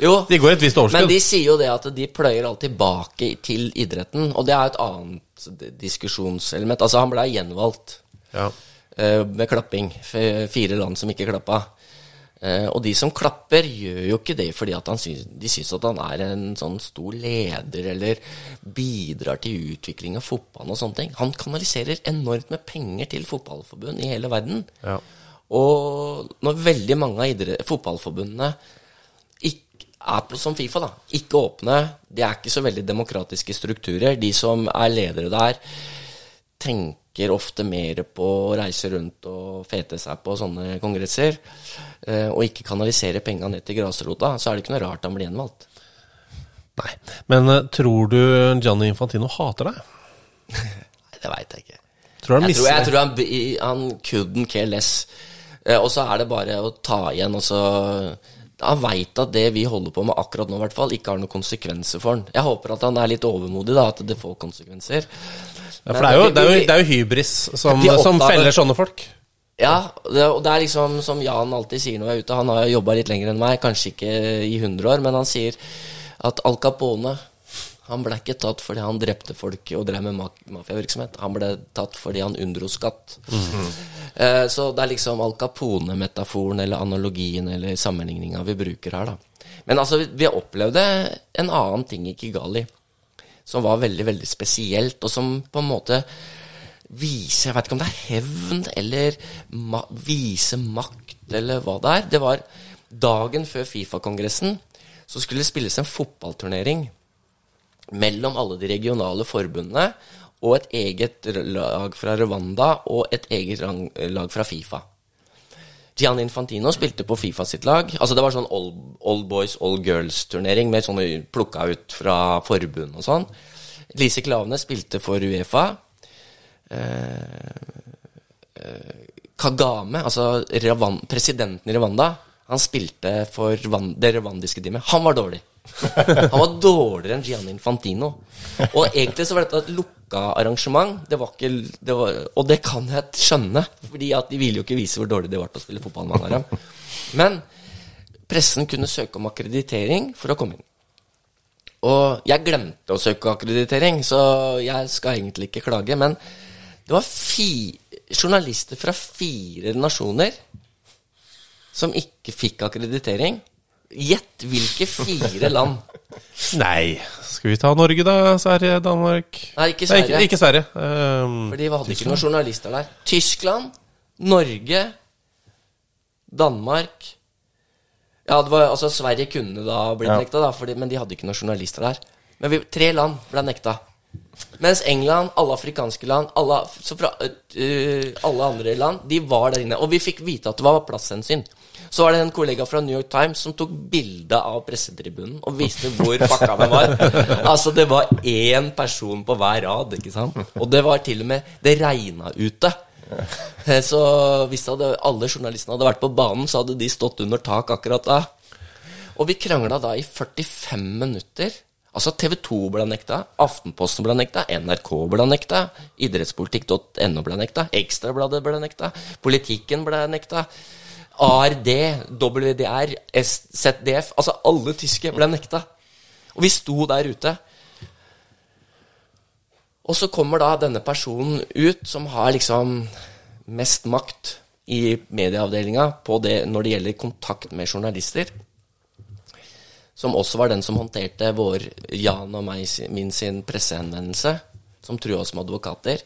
Jo, De går et visst men de sier jo det at de pløyer alt tilbake til idretten, og det er et annet diskusjonselement. Altså, han blei gjenvalgt. Ja. eh, med klapping. Fire land som ikke klappa. Eh, og de som klapper, gjør jo ikke det fordi syns, de syns at han er en sånn stor leder eller bidrar til utvikling av fotballen og sånne ting. Han kanaliserer enormt med penger til fotballforbund i hele verden. Ja. Og når veldig mange av fotballforbundene er på, som Fifa, da, ikke åpne, de er ikke så veldig demokratiske strukturer. De som er ledere der, tenker ofte mer på å reise rundt og fete seg på sånne kongresser, eh, og ikke kanalisere penga ned til grasrota, så er det ikke noe rart han blir gjenvalgt. Nei. Men eh, tror du Gianni Infantino hater deg? Nei, det veit jeg ikke. Tror Jeg tror, jeg tror han, han couldn't care less. Eh, og så er det bare å ta igjen, og så Han veit at det vi holder på med akkurat nå, i hvert fall, ikke har noen konsekvenser for han. Jeg håper at han er litt overmodig, da, at det får konsekvenser. ja, For det er, jo, det, er jo, det er jo hybris som, som feller sånne folk. Ja, det, og det er liksom som Jan alltid sier når jeg er ute. Han har jobba litt lenger enn meg, kanskje ikke i 100 år, men han sier at Al Capone han ble ikke tatt fordi han drepte folk og drev med ma- mafiavirksomhet. Han ble tatt fordi han unndro skatt. Eh, så det er liksom Al Capone-metaforen eller analogien eller sammenligninga vi bruker her, da. Men altså, vi- vi opplevde en annen ting i Kigali som var veldig, veldig spesielt, og som på en måte viser Jeg vet ikke om det er hevn eller ma vise makt eller hva det er. Det var dagen før Fifa-kongressen, så skulle det spilles en fotballturnering mellom alle de regionale forbundene og et eget lag fra Rwanda og et eget lag fra Fifa. Gian Infantino spilte på Fifa sitt lag. Altså Det var sånn old, old boys, old girls-turnering med sånne plukka ut fra forbund og sånn. Lise Klavene spilte for Uefa. Eh, eh, Kagame, altså Ravan, presidenten i Rwanda, han spilte for Van, det rwandiske teamet. Han var dårlig. Han var dårligere enn Gianni Infantino. Og egentlig så var dette et lukka arrangement. Det var ikke, det var, og det kan jeg skjønne, fordi at de ville jo ikke vise hvor dårlig det var til å spille fotball han der. Men pressen kunne søke om akkreditering for å komme inn. Og jeg glemte å søke akkreditering, så jeg skal egentlig ikke klage. Men det var journalister fra fire nasjoner som ikke fikk akkreditering. Gjett hvilke fire land. Nei, skal vi ta Norge, da? Sverige, Danmark Nei, ikke Nei, Sverige. ikke, ikke Sverige. Um, For de hadde ikke noen journalister der. Tyskland, Norge, Danmark Ja, det var, altså Sverige kunne da blitt Ja. nekta, da, fordi, men de hadde ikke noen journalister der. Men vi, tre land ble nekta. Mens England, alle afrikanske land, alle, så fra, uh, alle andre land, de var der inne. Og vi fikk vite at det var plasshensyn. Så var det en kollega fra New York Times som tok bilde av pressetribunen og viste hvor pakka den var. Altså, det var én person på hver rad, ikke sant? Og det var til og med Det regna ute. Så hvis hadde, alle journalistene hadde vært på banen, så hadde de stått under tak akkurat da. Og vi krangla da i 45 minutter. Altså TV 2 ble nekta, Aftenposten ble nekta, NRK ble nekta, idrettspolitikk.no ble nekta, Ekstrabladet ble nekta, Politikken ble nekta, ARD, WDR, ZDF Altså alle tyske ble nekta. Og vi sto der ute. Og så kommer da denne personen ut som har liksom mest makt i medieavdelinga når det gjelder kontakt med journalister. Som også var den som håndterte vår, Jan og meg, min sin pressehenvendelse. Som trua oss med advokater.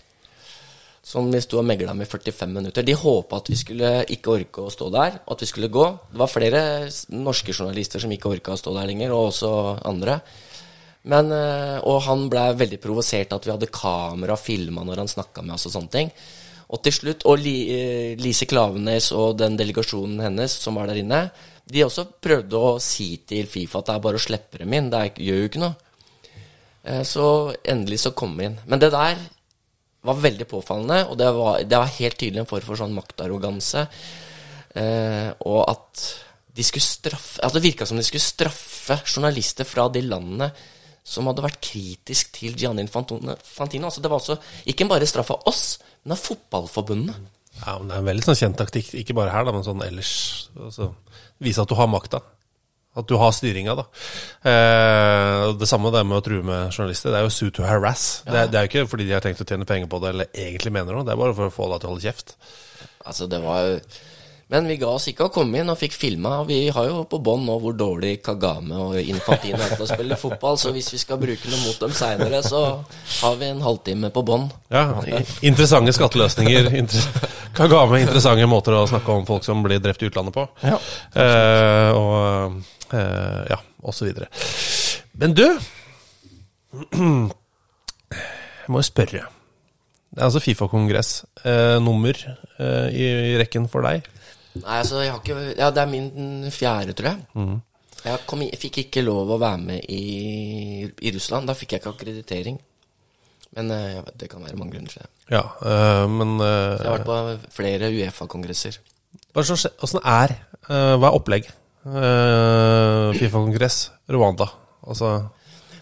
Som vi sto og megla med i 45 minutter. De håpa at vi skulle ikke orke å stå der, og at vi skulle gå. Det var flere norske journalister som ikke orka å stå der lenger, og også andre. Men, eh, og han ble veldig provosert at vi hadde kamera og filma når han snakka med oss og sånne ting. Og til slutt, og eh, Lise Klavenes og den delegasjonen hennes som var der inne, de også prøvde å si til Fifa at det er bare å slippe dem inn, det er, gjør jo ikke noe. Eh, Så endelig så kom vi inn. Men det der var veldig påfallende, og det var, det var helt tydelig en form for sånn maktarroganse. Eh, og at de skulle straffe At det virka som de skulle straffe journalister fra de landene som hadde vært kritisk til Gianni Fantino. Altså det var altså ikke bare straff av oss, men av fotballforbundene. Ja, men Det er en veldig sånn kjent taktikk, ikke bare her, da, men sånn ellers. Altså, vise at du har makta. At du har styringa, da. Eh, det samme det med å true med journalister. Det er jo sue to harass. Det, er, det er jo ikke fordi de har tenkt å tjene penger på det, eller egentlig mener noe. Det er bare for å få deg til å holde kjeft. Altså det var Men vi ga oss ikke å komme inn og fikk filma. og Vi har jo på bånd nå hvor dårlig Kagame og Infantino er til å spille fotball, så hvis vi skal bruke noe mot dem seinere, så har vi en halvtime på bånd. Ja, Interessante skatteløsninger. Inter Kagame, interessante måter å snakke om folk som blir drept i utlandet på. Ja. Eh, og eh, ja, og så videre. Men du Jeg må jo spørre. Det er altså Fifa-kongress. Eh, nummer eh, i, i rekken for deg? Nei, altså, jeg har ikke Ja, det er min fjerde, tror jeg. Jeg, kom, fikk ikke lov å være med i, i Russland. Da fikk jeg ikke akkreditering. Men eh, vet, det kan være mange grunner til det. Ja, øh, men Jeg har eh, vært på flere Uefa-kongresser. er Åssen er øh, Hva er opplegg? Uh, Fifa-kongress, Rwanda. Altså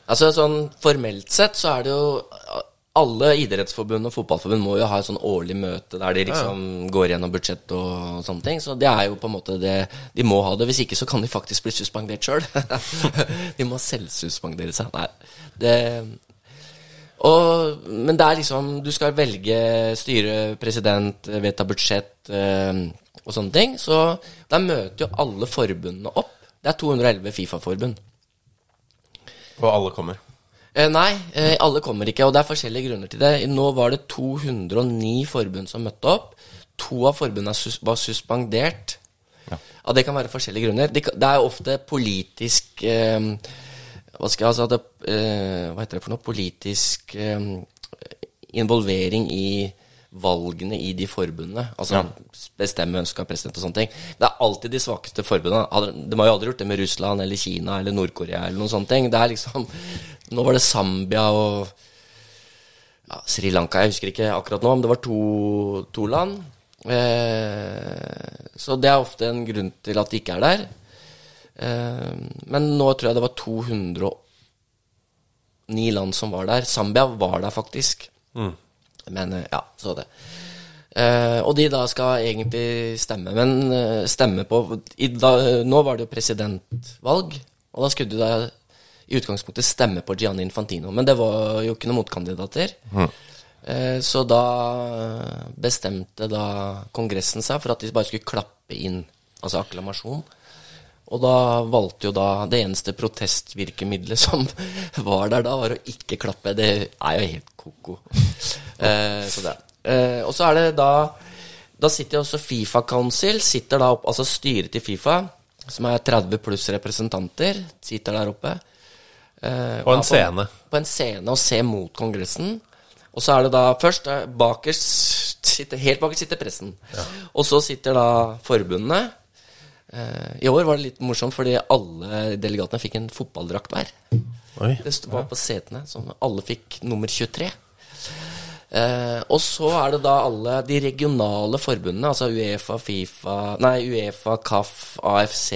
Altså sånn Formelt sett så er det jo Alle idrettsforbund og fotballforbund må jo ha et sånn årlig møte der de liksom går gjennom budsjett og sånne ting. Så det er jo på en måte det De må ha det. Hvis ikke så kan de faktisk bli suspendert sjøl. de må selvsuspendere seg. Nei. Det og, men det er liksom Du skal velge styre, president, vedta budsjett øh, og sånne ting. Så der møter jo alle forbundene opp. Det er 211 Fifa-forbund. Og alle kommer. Eh, nei, eh, alle kommer ikke, og det er forskjellige grunner til det. Nå var det 209 forbund som møtte opp. To av forbundene sus var suspendert. Ja. Ja, det kan være forskjellige grunner. Det, det er ofte politisk eh, Hva skal altså det, Hva heter det for noe? Politisk involvering i valgene i de forbundene. Altså Ja. bestemme hvem som skal president og sånne ting. Det er alltid de svakeste forbundene. De har jo aldri gjort det med Russland eller Kina eller Nord-Korea eller noen sånne ting. Det er liksom Nå var det Zambia og ja, Sri Lanka. Jeg husker ikke akkurat nå, men det var to, to land. Eh, så det er ofte en grunn til at de ikke er der. Eh, men nå tror jeg det var 209 land som var der. Zambia var der faktisk. Men eh, ja, så det. Eh, og de da skal egentlig stemme, men eh, stemme på i, da, Nå var det jo presidentvalg, og da skulle du da i utgangspunktet stemme på Gianni Infantino. Men det var jo ikke noen motkandidater. Mm. så da bestemte da Kongressen seg for at de bare skulle klappe inn, altså akklamasjon. Og da valgte jo da Det eneste protestvirkemidlet som var der da, var å ikke klappe. Det er jo helt ko-ko. Eh, så det. Eh, og så er det da Da sitter jo også Fifa Council, sitter da opp, altså styret til Fifa, som er 30 pluss representanter, sitter der oppe. Eh, På en scene. På en scene og se mot Kongressen. Og så er det da først eh, bakerst sitter, Helt bakerst sitter pressen. Og så sitter da forbundene. Eh, I år var det litt morsomt fordi alle delegatene fikk en fotballdrakt hver. Oi. Det var på setene, som alle fikk nummer 23. Eh, og så er det da alle de regionale forbundene, altså Uefa, Fifa Nei, Uefa, KAF, AFC,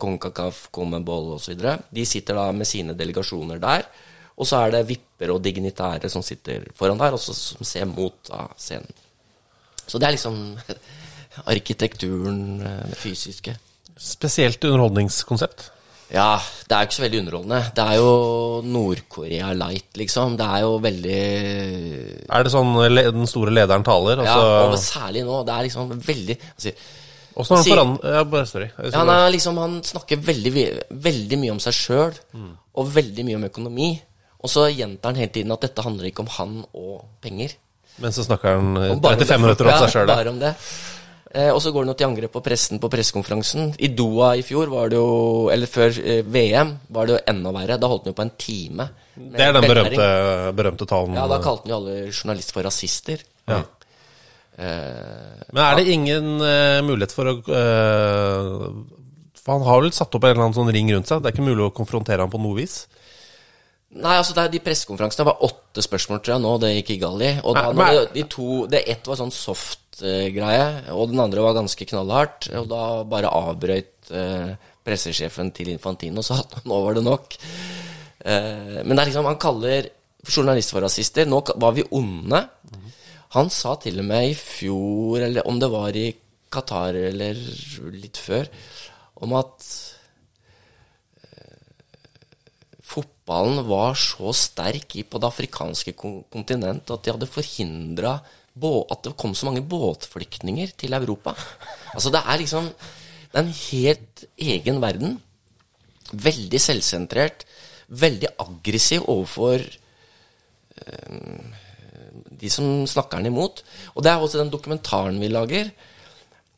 CONCACAF, Commonball osv. De sitter da med sine delegasjoner der. Og så er det vipper og dignitære som sitter foran der, og som ser mot da, scenen. Så det er liksom arkitekturen, eh, det fysiske. Spesielt underholdningskonsept. Ja, det er jo ikke så veldig underholdende. Det er jo Nord-Korea light, liksom. Det er jo veldig Er det sånn le- den store lederen taler? Ja, Altså, og særlig nå. Det er liksom veldig altså, Åssen har han sier- forandret ja, bare, Sorry. Jeg ja, han, er liksom, han snakker veldig, vi- veldig mye om seg sjøl, og veldig mye om økonomi. Og så gjentar han hele tiden at dette handler ikke om han og penger. Men så snakker han eh, Om bare om 35 det. minutter om ja, seg sjøl. Bare om det. Eh, og så går han jo til angrep på pressen på pressekonferansen. I Doha i fjor, var det jo, eller før eh, VM, var det jo enda verre. Da holdt han jo på en time. Det er den berømte, berømte talen. Ja, da kalte han jo alle journalister for rasister. Ja. Eh, Men er det ingen uh, mulighet for å uh, For han har vel satt opp en eller annen sånn ring rundt seg? Det er ikke mulig å konfrontere ham på noe vis? Nei, altså det er de pressekonferansene var åtte spørsmål, tror jeg, nå. Det gikk i galt i. Og da, Nei, nei. de to Det ett var sånn soft-greie, og den andre var ganske knallhardt. Og da bare avbrøyt uh, pressesjefen til Infantino og sa at nå var det nok. Uh, men det er liksom Han kaller journalister for rasister. Nå var vi onde. Han sa til og med i fjor, eller om det var i Qatar eller litt før, om at fotballen var så sterk på det afrikanske kontinentet kontinent at de hadde forhindra at det kom så mange båtflyktninger til Europa. Altså det er liksom Det er en helt egen verden. Veldig selvsentrert. Veldig aggressiv overfor øh, de som snakker den imot. Og det er også den dokumentaren vi lager.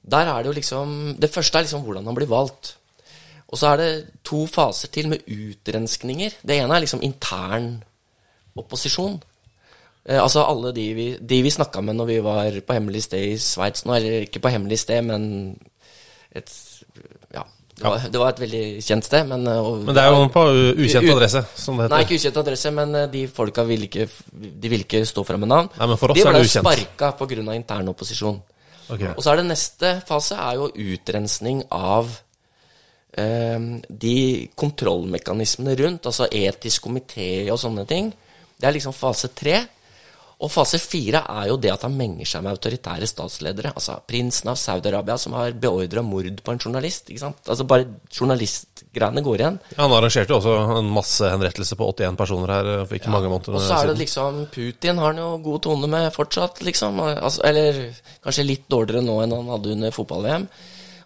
Der er det jo liksom Det første er liksom hvordan han blir valgt. Og så er det to faser til med utrenskninger. Det ene er liksom intern opposisjon. Eh, altså alle de vi, de vi snakka med når vi var på hemmelig sted i Sveits nå, eller ikke på hemmelig sted, men et Ja. Det var, det var et veldig kjent sted, men eh, og- Men det er jo på ukjent adresse, som det heter. Nei, ikke ukjent adresse, men eh, de folka ville ikke, de vil ikke stå fram med navn. Nei, men for oss de er ble det ukjent. sparka pga. intern opposisjon. Okay. Og så er det neste fase er jo utrensning av de kontrollmekanismene rundt, altså etisk komité og sånne ting. Det er liksom fase tre. Og fase fire er jo det at han menger seg med autoritære statsledere. Altså prinsen av Saudi-Arabia som har beordra mord på en journalist. ikke sant? Altså Bare journalistgreiene går igjen. Ja, han arrangerte jo også en masse henrettelse på 81 personer her for ikke mange måneder siden. Og så er det liksom Putin har han jo god tone med fortsatt, liksom. Altså, eller kanskje litt dårligere nå enn han hadde under fotball-VM.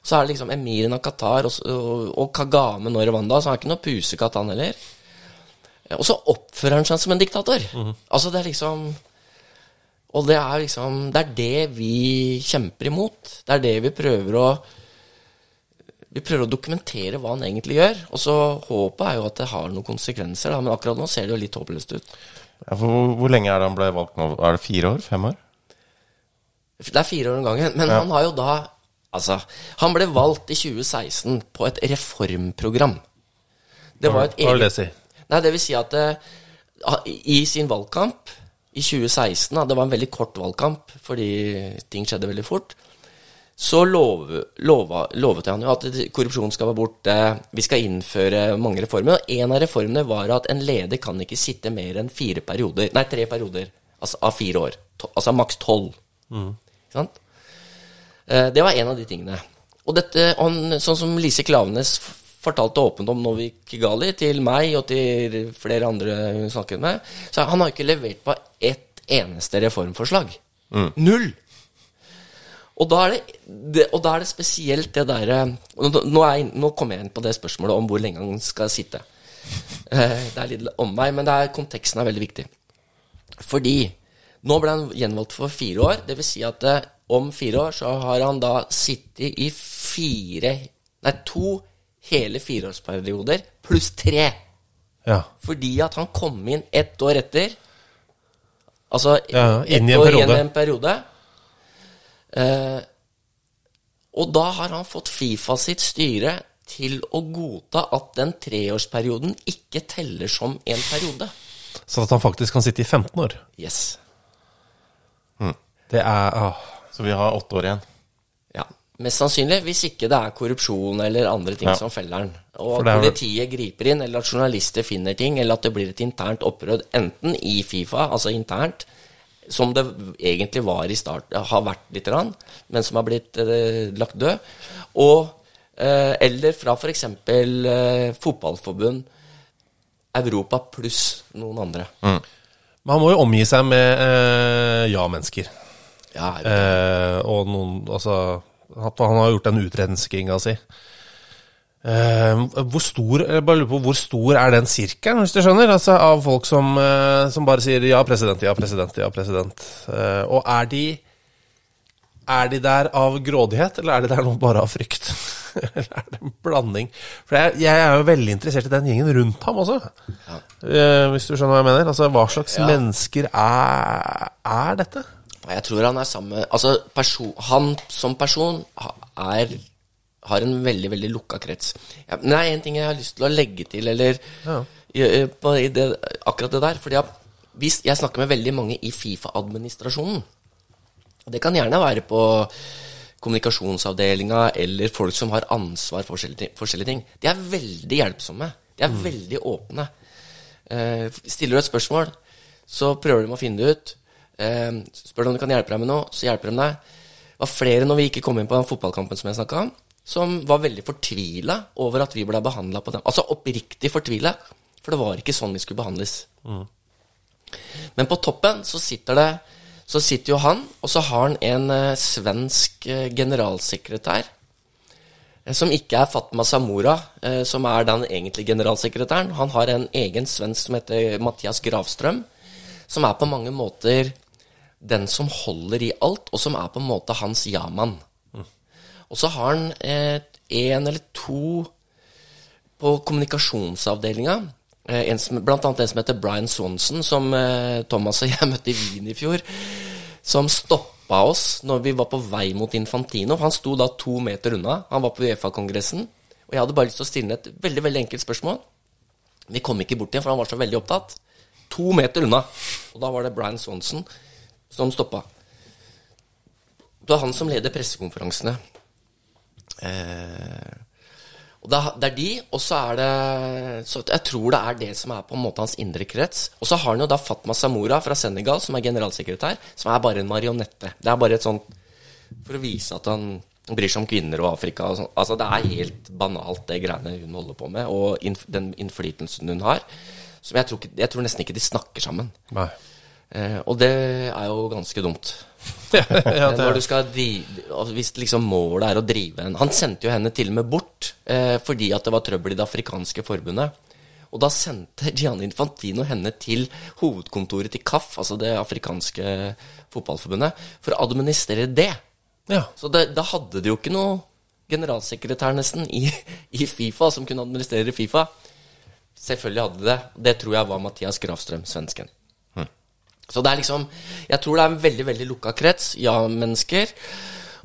Så er det liksom emiren av Qatar og, og, og Kagame nå i Rwanda, så han er ikke noe pusekatt, han heller. Og så oppfører han seg som en diktator. Altså, det er liksom Og det er liksom Det er det vi kjemper imot. Det er det vi prøver å vi prøver å dokumentere hva han egentlig gjør. Og så håpet er jo at det har noen konsekvenser, da. Men akkurat nå ser det jo litt håpløst ut. Ja, for hvor, hvor lenge er det han ble valgt nå? Er det fire år? Fem år? Det er fire år om gangen. Men Ja. han har jo da Altså, han ble valgt i 2016 på et reformprogram. Det var et Hva vil det si? Nei, det vil si at uh, i sin valgkamp i 2016, da, det var en veldig kort valgkamp fordi ting skjedde veldig fort, så lov, lova, lovet han jo at korrupsjon skal være borte, vi skal innføre mange reformer. Og en av reformene var at en leder kan ikke sitte mer enn fire perioder, nei, tre perioder altså av fire år. To, altså maks tolv. Ikke sant? Eh, Det var en av de tingene. Og dette, han, sånn som Lise Klavenes fortalte åpent om Novi Kigali, til meg og til flere andre hun snakket med, så han har ikke levert på ett eneste reformforslag. Null! Og da, er det, det, og da er det spesielt det derre nå, nå, jeg nå kommer jeg inn på det spørsmålet om hvor lenge han skal sitte. Eh, Det er litt om meg, men det er, konteksten er veldig viktig. Fordi nå ble han gjenvalgt for fire år. Det vil si at eh, om fire år så har han da sittet i fire Nei, to hele fireårsperioder pluss tre. Ja. Fordi at han kom inn ett år etter. Altså Ja, ett inn i en år periode. i en periode. Eh, og da har han fått Fifa sitt styre til å godta at den treårsperioden ikke teller som en periode. Så at han faktisk kan sitte i 15 år. Yes. Det er ah. Så vi har åtte år igjen. Ja, Mest sannsynlig, hvis ikke det er korrupsjon eller andre ting Ja. som feller den. Og at politiet griper inn, eller at journalister finner ting, eller at det blir et internt opprør enten i Fifa, altså internt, som det egentlig var i start, har vært litt, grann, men som har blitt eh, lagt død, og eh, eller fra f.eks. Eh, fotballforbund, Europa pluss noen andre. Men han må jo omgi seg med eh, ja-mennesker. Ja, Eh, og noen Altså han har gjort den utrenskinga si. Eh, hvor stor jeg bare lurer på, hvor stor er den sirkelen, hvis du skjønner? Altså Av folk som, eh, som bare sier 'ja, president', 'ja, president', 'ja, president'. Eh, og er de Er de der av grådighet, eller er de der nå bare av frykt? eller er det en blanding? For jeg, jeg er jo veldig interessert i den gjengen rundt ham også. Eh, hvis du skjønner hva jeg mener? Altså, Hva slags Ja. mennesker er, er dette? Jeg tror han er sammen Altså, perso han som person er har en veldig, veldig lukka krets. Ja, men det er én ting jeg har lyst til å legge til, eller ja. i- på, i det, akkurat det der. Fordi jeg, hvis, jeg snakker med veldig mange i Fifa-administrasjonen. Det kan gjerne være på kommunikasjonsavdelinga eller folk som har ansvar for forskjellige, forskjellige ting. De er veldig hjelpsomme. De er veldig åpne. Uh, stiller du et spørsmål, så prøver de å finne det ut. Eh, spør du om de kan hjelpe deg med noe, så hjelper de deg. Det var flere når vi ikke kom inn på den fotballkampen som jeg snakka om, som var veldig fortvila over at vi ble behandla på den. Altså oppriktig fortvila, for det var ikke sånn vi skulle behandles. Men på toppen så sitter det Så sitter jo han, og så har han en eh, svensk eh, generalsekretær. eh, Som ikke er Fatma Samora, eh, som er den egentlige generalsekretæren. Han har en egen svensk som heter Mathias Gravstrøm, som er på mange måter den som holder i alt, og som er på en måte hans ja-mann. Og så har han eh, en eller to på kommunikasjonsavdelinga. Eh, blant annet en som heter Brian Swanson, som eh, Thomas og jeg møtte i Wien i fjor. Som stoppa oss når vi var på vei mot Infantino. Han sto da to meter unna. Han var på Uefa-kongressen. Og jeg hadde bare lyst til å stille et veldig veldig enkelt spørsmål. Vi kom ikke bort igjen, for han var så veldig opptatt. To meter unna. Og da var det Brian Swanson som stoppa. Det var han som leder pressekonferansene. Eh, og det, er- de, og så er det Så jeg tror det er det som er på en måte hans indre krets. Og så har han jo da Fatma Samora fra Senegal, som er generalsekretær, som er bare en marionette. Det er bare et sånt For å vise at han bryr seg om kvinner og Afrika og sånn. Altså, det er helt banalt, det greiene hun holder på med, og innf den innflytelsen hun har. Som jeg tror, jeg tror nesten ikke de snakker sammen. Nei. Eh, og det er jo ganske dumt. ja, det Når du skal drive, altså Hvis liksom målet er å drive en Han sendte jo henne til og med bort eh, fordi at det var trøbbel i det afrikanske forbundet. Og da sendte Gianni Infantino henne til hovedkontoret til CAF, altså det afrikanske fotballforbundet, for å administrere det. Ja. Så det, da hadde de jo ikke noe generalsekretær nesten i, i Fifa som kunne administrere Fifa. Selvfølgelig hadde de det. Det tror jeg var Mathias Grafstrøm, svensken. Så det er liksom Jeg tror det er en veldig, veldig lukka krets. Ja-mennesker.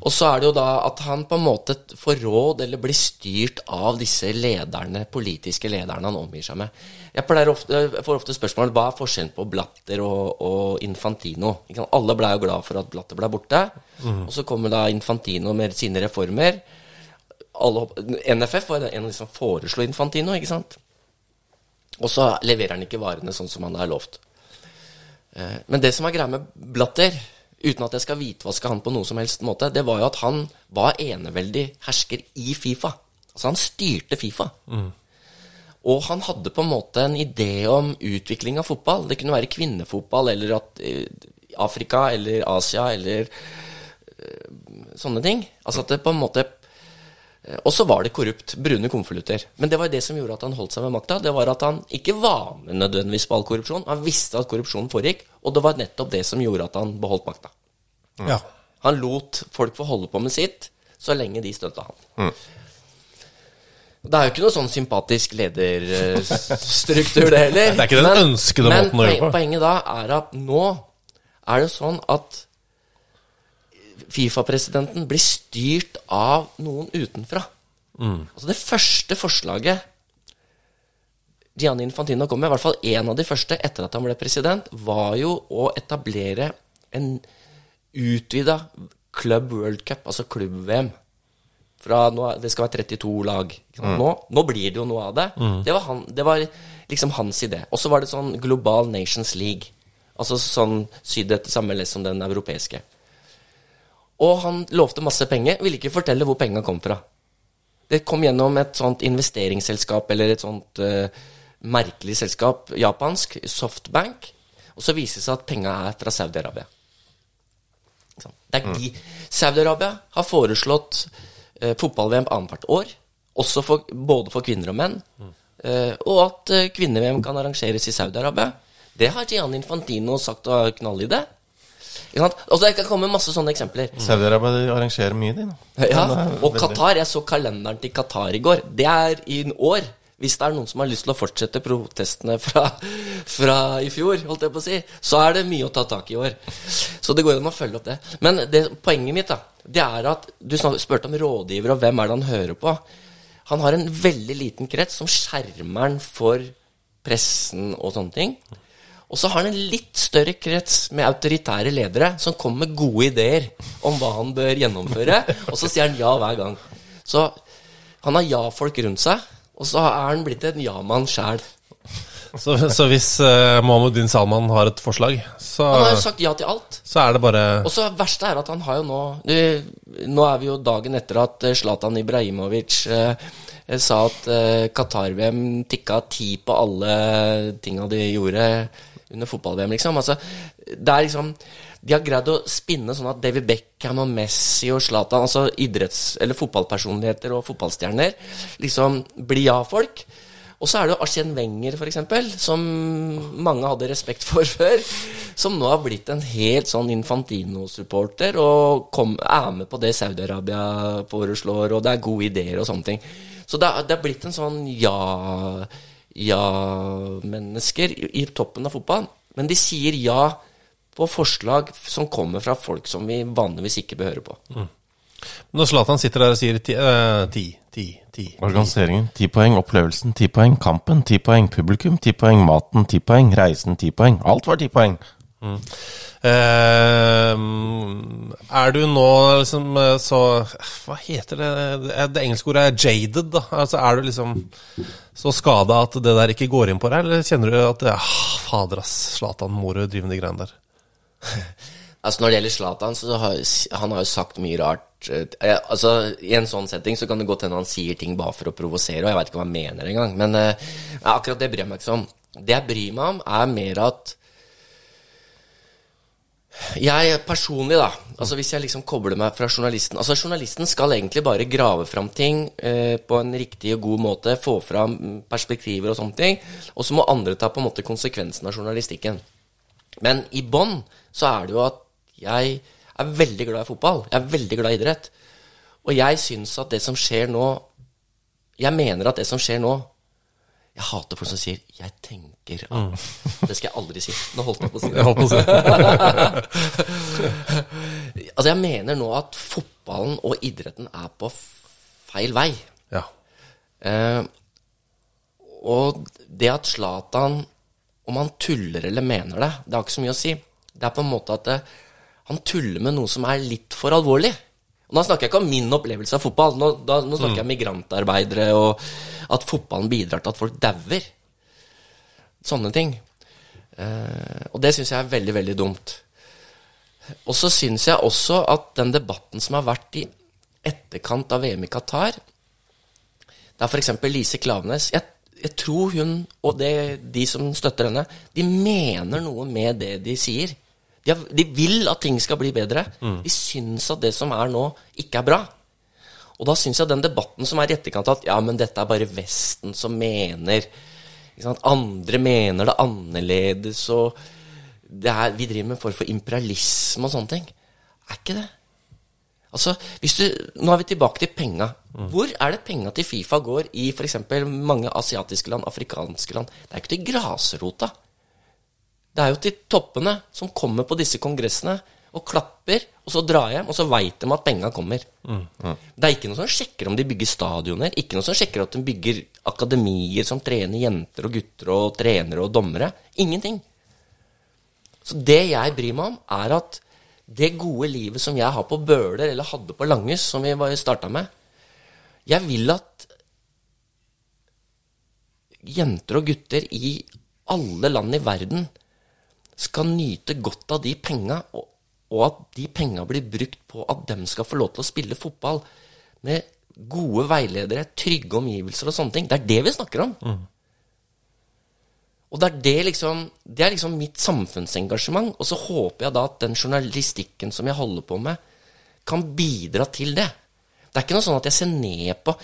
Og så er det jo da at han på en måte får råd eller blir styrt av disse lederne, politiske lederne han omgir seg med. Jeg ofte, får ofte spørsmål hva er forskjellen på Blatter og, og Infantino. Alle ble jo glad for at Blatter ble borte. Og så kommer da Infantino med sine reformer. Alle, NFF var en som foreslo Infantino, ikke sant? Og så leverer han ikke varene sånn som han har lovt. Eh, Men det som er greia med Blatter, uten at jeg skal hvitvaske han på noe som helst måte, det var jo at han var eneveldig hersker i Fifa. Altså han styrte Fifa. Og han hadde på en måte en idé om utvikling av fotball. Det kunne være kvinnefotball, eller at eh, Afrika eller Asia eller eh, sånne ting. Altså at det på en måte Og så var det korrupt. Brune konvolutter. Men det var det som gjorde at han holdt seg med makta. Det var at han ikke var med nødvendigvis på all korrupsjon. Han visste at korrupsjonen foregikk, og det var nettopp det som gjorde at han beholdt makta. Ja. Han lot folk få holde på med sitt så lenge de støtta han. Det er jo ikke noe sånn sympatisk lederstruktur, det heller. Det er ikke den ønskede måten å gjøre på. på. poenget da er at nå er det sånn at Fifa-presidenten blir styrt av noen utenfra. Mm. Altså det første forslaget Gianni Infantino kom med, i hvert fall en av de første etter at han ble president, var jo å etablere en utvida Club World Cup, altså klubb-VM. Fra nå, Det skal være 32 lag. Mm. Nå, nå blir det jo noe av det. Det, var han, det var liksom hans idé. Og så var det sånn Global Nations League. Altså sånn sydd etter samme lest som den europeiske. Og han lovte masse penger, ville ikke fortelle hvor penga kom fra. Det kom gjennom et sånt investeringsselskap eller et sånt uh, merkelig selskap, japansk, Softbank. Og så viser det seg at penga er fra Saudi-Arabia. De. Saudi-Arabia har foreslått uh, fotball-VM annethvert år, også for, både for kvinner og menn. Uh, og at uh, kvinne-VM kan arrangeres i Saudi-Arabia. Det har Gianni Infantino sagt å knalle i det. Altså, det kan komme masse sånne eksempler. Saudi-Arabia arrangerer mye, de. Ja, er og Qatar, jeg så kalenderen til Qatar i går. Det er i en år. Hvis det er noen som har lyst til å fortsette protestene fra, fra i fjor, holdt jeg på å si, så er det mye å ta tak i i år. Så det går an å følge opp det. Men det, poenget mitt da, det er at du spurte om rådgiver, og hvem er det han hører på? Han har en veldig liten krets som skjermer han for pressen og sånne ting. Og så har han en litt større krets med autoritære ledere som kommer med gode ideer om hva han bør gjennomføre, og så sier han ja hver gang. Så han har ja-folk rundt seg, og så er han blitt en ja-mann sjæl. Så, så hvis uh, Mohammed bin Salman har et forslag, så, Han har jo sagt ja til alt. så er det bare Og så verste er at han har jo nå du, Nå er vi jo dagen etter at eh, Zlatan Ibrahimovic uh, sa at uh, Qatar-VM tikka ti på alle tinga de gjorde under fotball-VM, liksom. Altså, det er liksom De har greid å spinne sånn at David Beckham og Messi og Zlatan, altså idretts- eller fotballpersonligheter og fotballstjerner, liksom blir ja-folk. Og så er det jo Arsène Wenger, eksempel, som mange hadde respekt for før. Som nå har blitt en helt sånn Infantino-supporter og kom, er med på det Saudi-Arabia foreslår, og det er gode ideer og sånne ting. Så det har blitt en sånn ja- ja-mennesker i, i toppen av fotballen. Men de sier ja på forslag som kommer fra folk som vi vanligvis ikke bør høre på. Når Zlatan sitter der og sier ti, eh, ti, ti, ti Organiseringen ti poeng, opplevelsen ti poeng, kampen ti poeng, publikum ti poeng, maten ti poeng, reisen ti poeng. Alt var ti poeng. Eh, er du nå liksom eh, så Hva heter det? Det- Det engelske ordet er jaded, da. Altså Er du liksom så skada at det der ikke går inn på deg, eller kjenner du at ah, Fader, ass, Zlatan, må du drive med de greiene der? Altså Når det gjelder Zlatan, så har han har jo sagt mye rart. Eh, altså I en sånn setting så kan det godt hende han sier ting bare for å provosere, og jeg veit ikke hva han mener engang. Men uh, akkurat det bryr jeg meg ikke om. Det jeg bryr meg om, er mer at jeg personlig, da Altså Hvis jeg liksom kobler meg fra journalisten Altså Journalisten skal egentlig bare grave fram ting eh, på en riktig og god måte, få fram perspektiver og sånne ting. Og så må andre ta på en måte konsekvensen av journalistikken. Men i bånn så er det jo at jeg er veldig glad i fotball. Jeg er veldig glad i idrett. Og jeg syns at det som skjer nå Jeg mener at det som skjer nå Jeg hater folk som sier 'jeg tenker at' Det skal jeg aldri si. Nå holdt jeg på å si det. Jeg holdt på å si altså, jeg mener nå at fotballen og idretten er på feil vei. Ja. Eh, og det at Zlatan, om han tuller eller mener det, det har ikke så mye å si. Det er på en måte at det, han tuller med noe som er litt for alvorlig. Og Da snakker jeg ikke om min opplevelse av fotball. Nå, da, nå snakker jeg om migrantarbeidere, og at fotballen bidrar til at folk dauer. Sånne ting. Eh, og det syns jeg er veldig, veldig dumt. Og så syns jeg også at den debatten som har vært i etterkant av VM i Qatar Det er f.eks. Lise Klavenes Jeg, jeg tror hun og det, de som støtter henne, de mener noe med det de sier. De, har, de vil at ting skal bli bedre. De syns at det som er nå, ikke er bra. Og da syns jeg den debatten som er i etterkant, at ja, men dette er bare Vesten som mener? Andre mener det annerledes, og det er, vi driver med en form for imperialisme og sånne ting. Er ikke det? Altså, hvis du, Nå er vi tilbake til penga. Hvor er det penga til Fifa går i f.eks. mange asiatiske land, afrikanske land? Det er ikke til grasrota. Det er jo til toppene som kommer på disse kongressene og klapper, og så drar hjem, og så veit de at penga kommer. Det er ikke noe som sjekker om de bygger stadioner, ikke noe som sjekker at de bygger akademier som trener jenter og gutter og trenere og dommere. Ingenting. Så det jeg bryr meg om, er at det gode livet som jeg har på Bøler, eller hadde på Langhus, som vi starta med Jeg vil at jenter og gutter i alle land i verden skal nyte godt av de penga, og, og at de penga blir brukt på at dem skal få lov til å spille fotball med gode veiledere, trygge omgivelser og sånne ting. Det er det vi snakker om. Og det er det liksom Det er liksom mitt samfunnsengasjement. Og så håper jeg da at den journalistikken som jeg holder på med, kan bidra til det. Det er ikke noe sånn at jeg ser ned på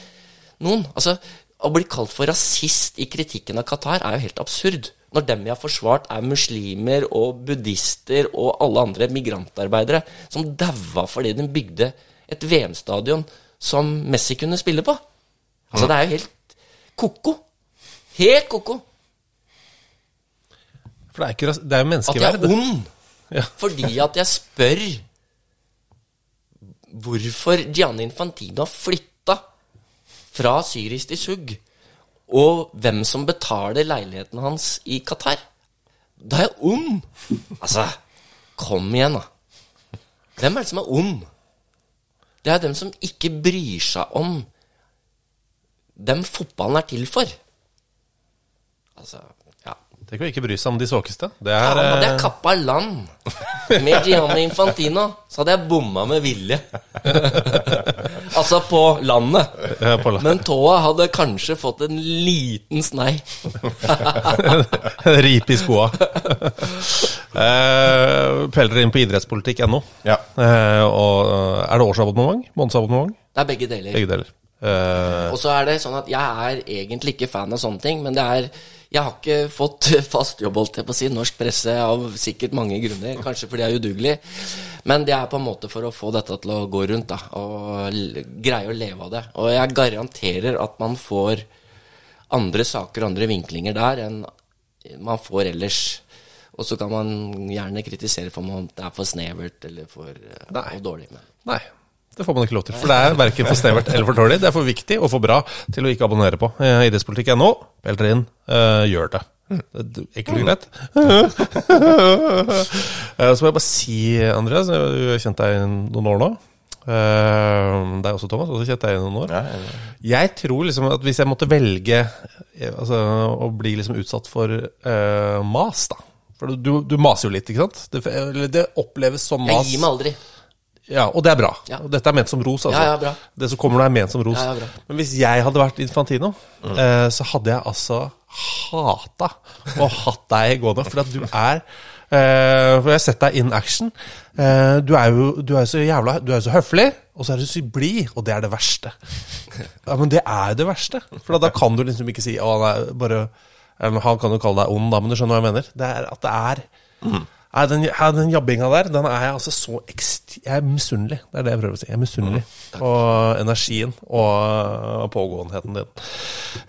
noen. Altså, Å bli kalt for rasist i kritikken av Qatar er jo helt absurd. Når dem jeg har forsvart, er muslimer og buddhister og alle andre migrantarbeidere som daua fordi de bygde et VM-stadion som Messi kunne spille på. Altså, det er jo helt ko-ko. Helt ko-ko. For det er, ikke, det er jo At jeg er ond Ja. fordi at jeg spør hvorfor Gianni Infantino har flytta fra syrisk til Sugg, og hvem som betaler leiligheten hans i Qatar. Da er jeg ond! Altså, kom igjen, da. Hvem er det som er ond? Det er dem som ikke bryr seg om dem fotballen er til for. Altså, ja. å kan ikke bry seg om de svakeste. Det er, ja, hadde jeg eh, kappa land med Gianni Infantino, så hadde jeg bomma med vilje. altså på landet. Ja, på land. Men tåa hadde kanskje fått en liten snei. Ripe i skoa. uh, Peller inn på idrettspolitikk.no. Ja. Eh, og eh, er det årsabonnement? Månedsabonnement? Det er begge deler. Begge deler. Eh, Og så er det sånn at jeg er egentlig ikke fan av sånne ting, men det er Jeg har ikke fått fast jobb, holdt jeg på å si, norsk presse av sikkert mange grunner. Kanskje fordi jeg er udugelig. Men det er på en måte for å få dette til å gå rundt, da. Og greie å leve av det. Og jeg garanterer at man får andre saker og andre vinklinger der enn man får ellers. Og så kan man gjerne kritisere for om det er for snevert eller for uh, dårlig. Men nei, det får man ikke lov til. For det er verken for snevert eller for dårlig. Det er for viktig og for bra til å ikke abonnere på. Idrettspolitikk er nå. Pelter inn. Uh, gjør det. Ikke er Enkelt og greit. Eh, så må jeg bare si, Andreas, jeg har kjent deg i noen år nå. Det deg også, Thomas. Også kjent deg i noen år. Ja, ja, ja. Jeg tror liksom at hvis jeg måtte velge eh, altså, å bli liksom utsatt for uh, mas, da For du, du maser jo litt, ikke sant? Det, det oppleves som mas. jeg gir meg aldri. Ja, Og det er bra. Ja. Og Dette er ment som ros. altså. Ja, ja, bra. Det som kommer nå, er ment som ros. Ja, ja, bra. Men hvis jeg hadde vært Infantino, eh, så hadde jeg altså hata å hatt deg gående. For at du er eh, For jeg har sett deg in action. Eh, du er jo du er så jævla Du er jo så høflig, og så er du så blid, og det er det verste. Ja, Men det er jo det verste. For da, da kan du liksom ikke si Å, er bare eller, Han kan jo kalle deg ond, da, men du skjønner hva jeg mener. Det er at det er Nei, den, ja, den jabbinga der, den er jeg altså så ekst... Jeg er misunnelig. Det er det jeg prøver å si. Jeg er misunnelig på energien og pågåenheten din.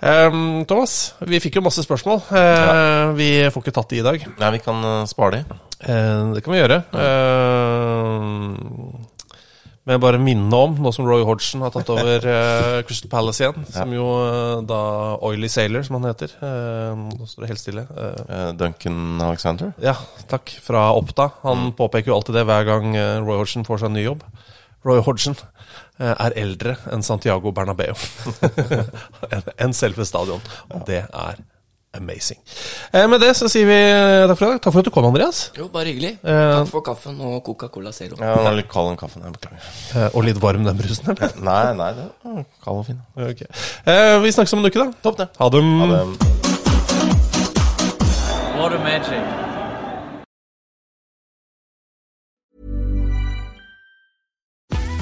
Um, Thomas, vi fikk jo masse spørsmål. Eh, Vi får ikke tatt de i dag. Nei, vi kan eh, spare de. Uh, det kan vi gjøre. Eh, men bare minne om, nå som Roy Hodgson har tatt over uh, Crystal Palace igjen, som jo uh, da Oily Sailor, som han heter uh, Nå står det helt stille. Duncan Alexander. ja, takk. Fra Oppda. Han påpeker jo alltid det hver gang Roy Hodgson får seg en ny jobb. Roy Hodgson er eldre enn Santiago Bernabeu. enn en selve stadion. Og det er amazing. Eh, med det så sier vi eh, takk for i dag. Takk for at du kom, Andreas. Jo, bare hyggelig. Eh, Takk for kaffen og Coca-Cola Zero. Ja, den er litt kald, den kaffen. Jeg beklager. Eh, og litt varm, den brusen, eller? Nei, nei, det er kald og fin. Okay. Eh, vi snakkes om en uke, da. Topp, det. Ha det. Ha det. What a magic.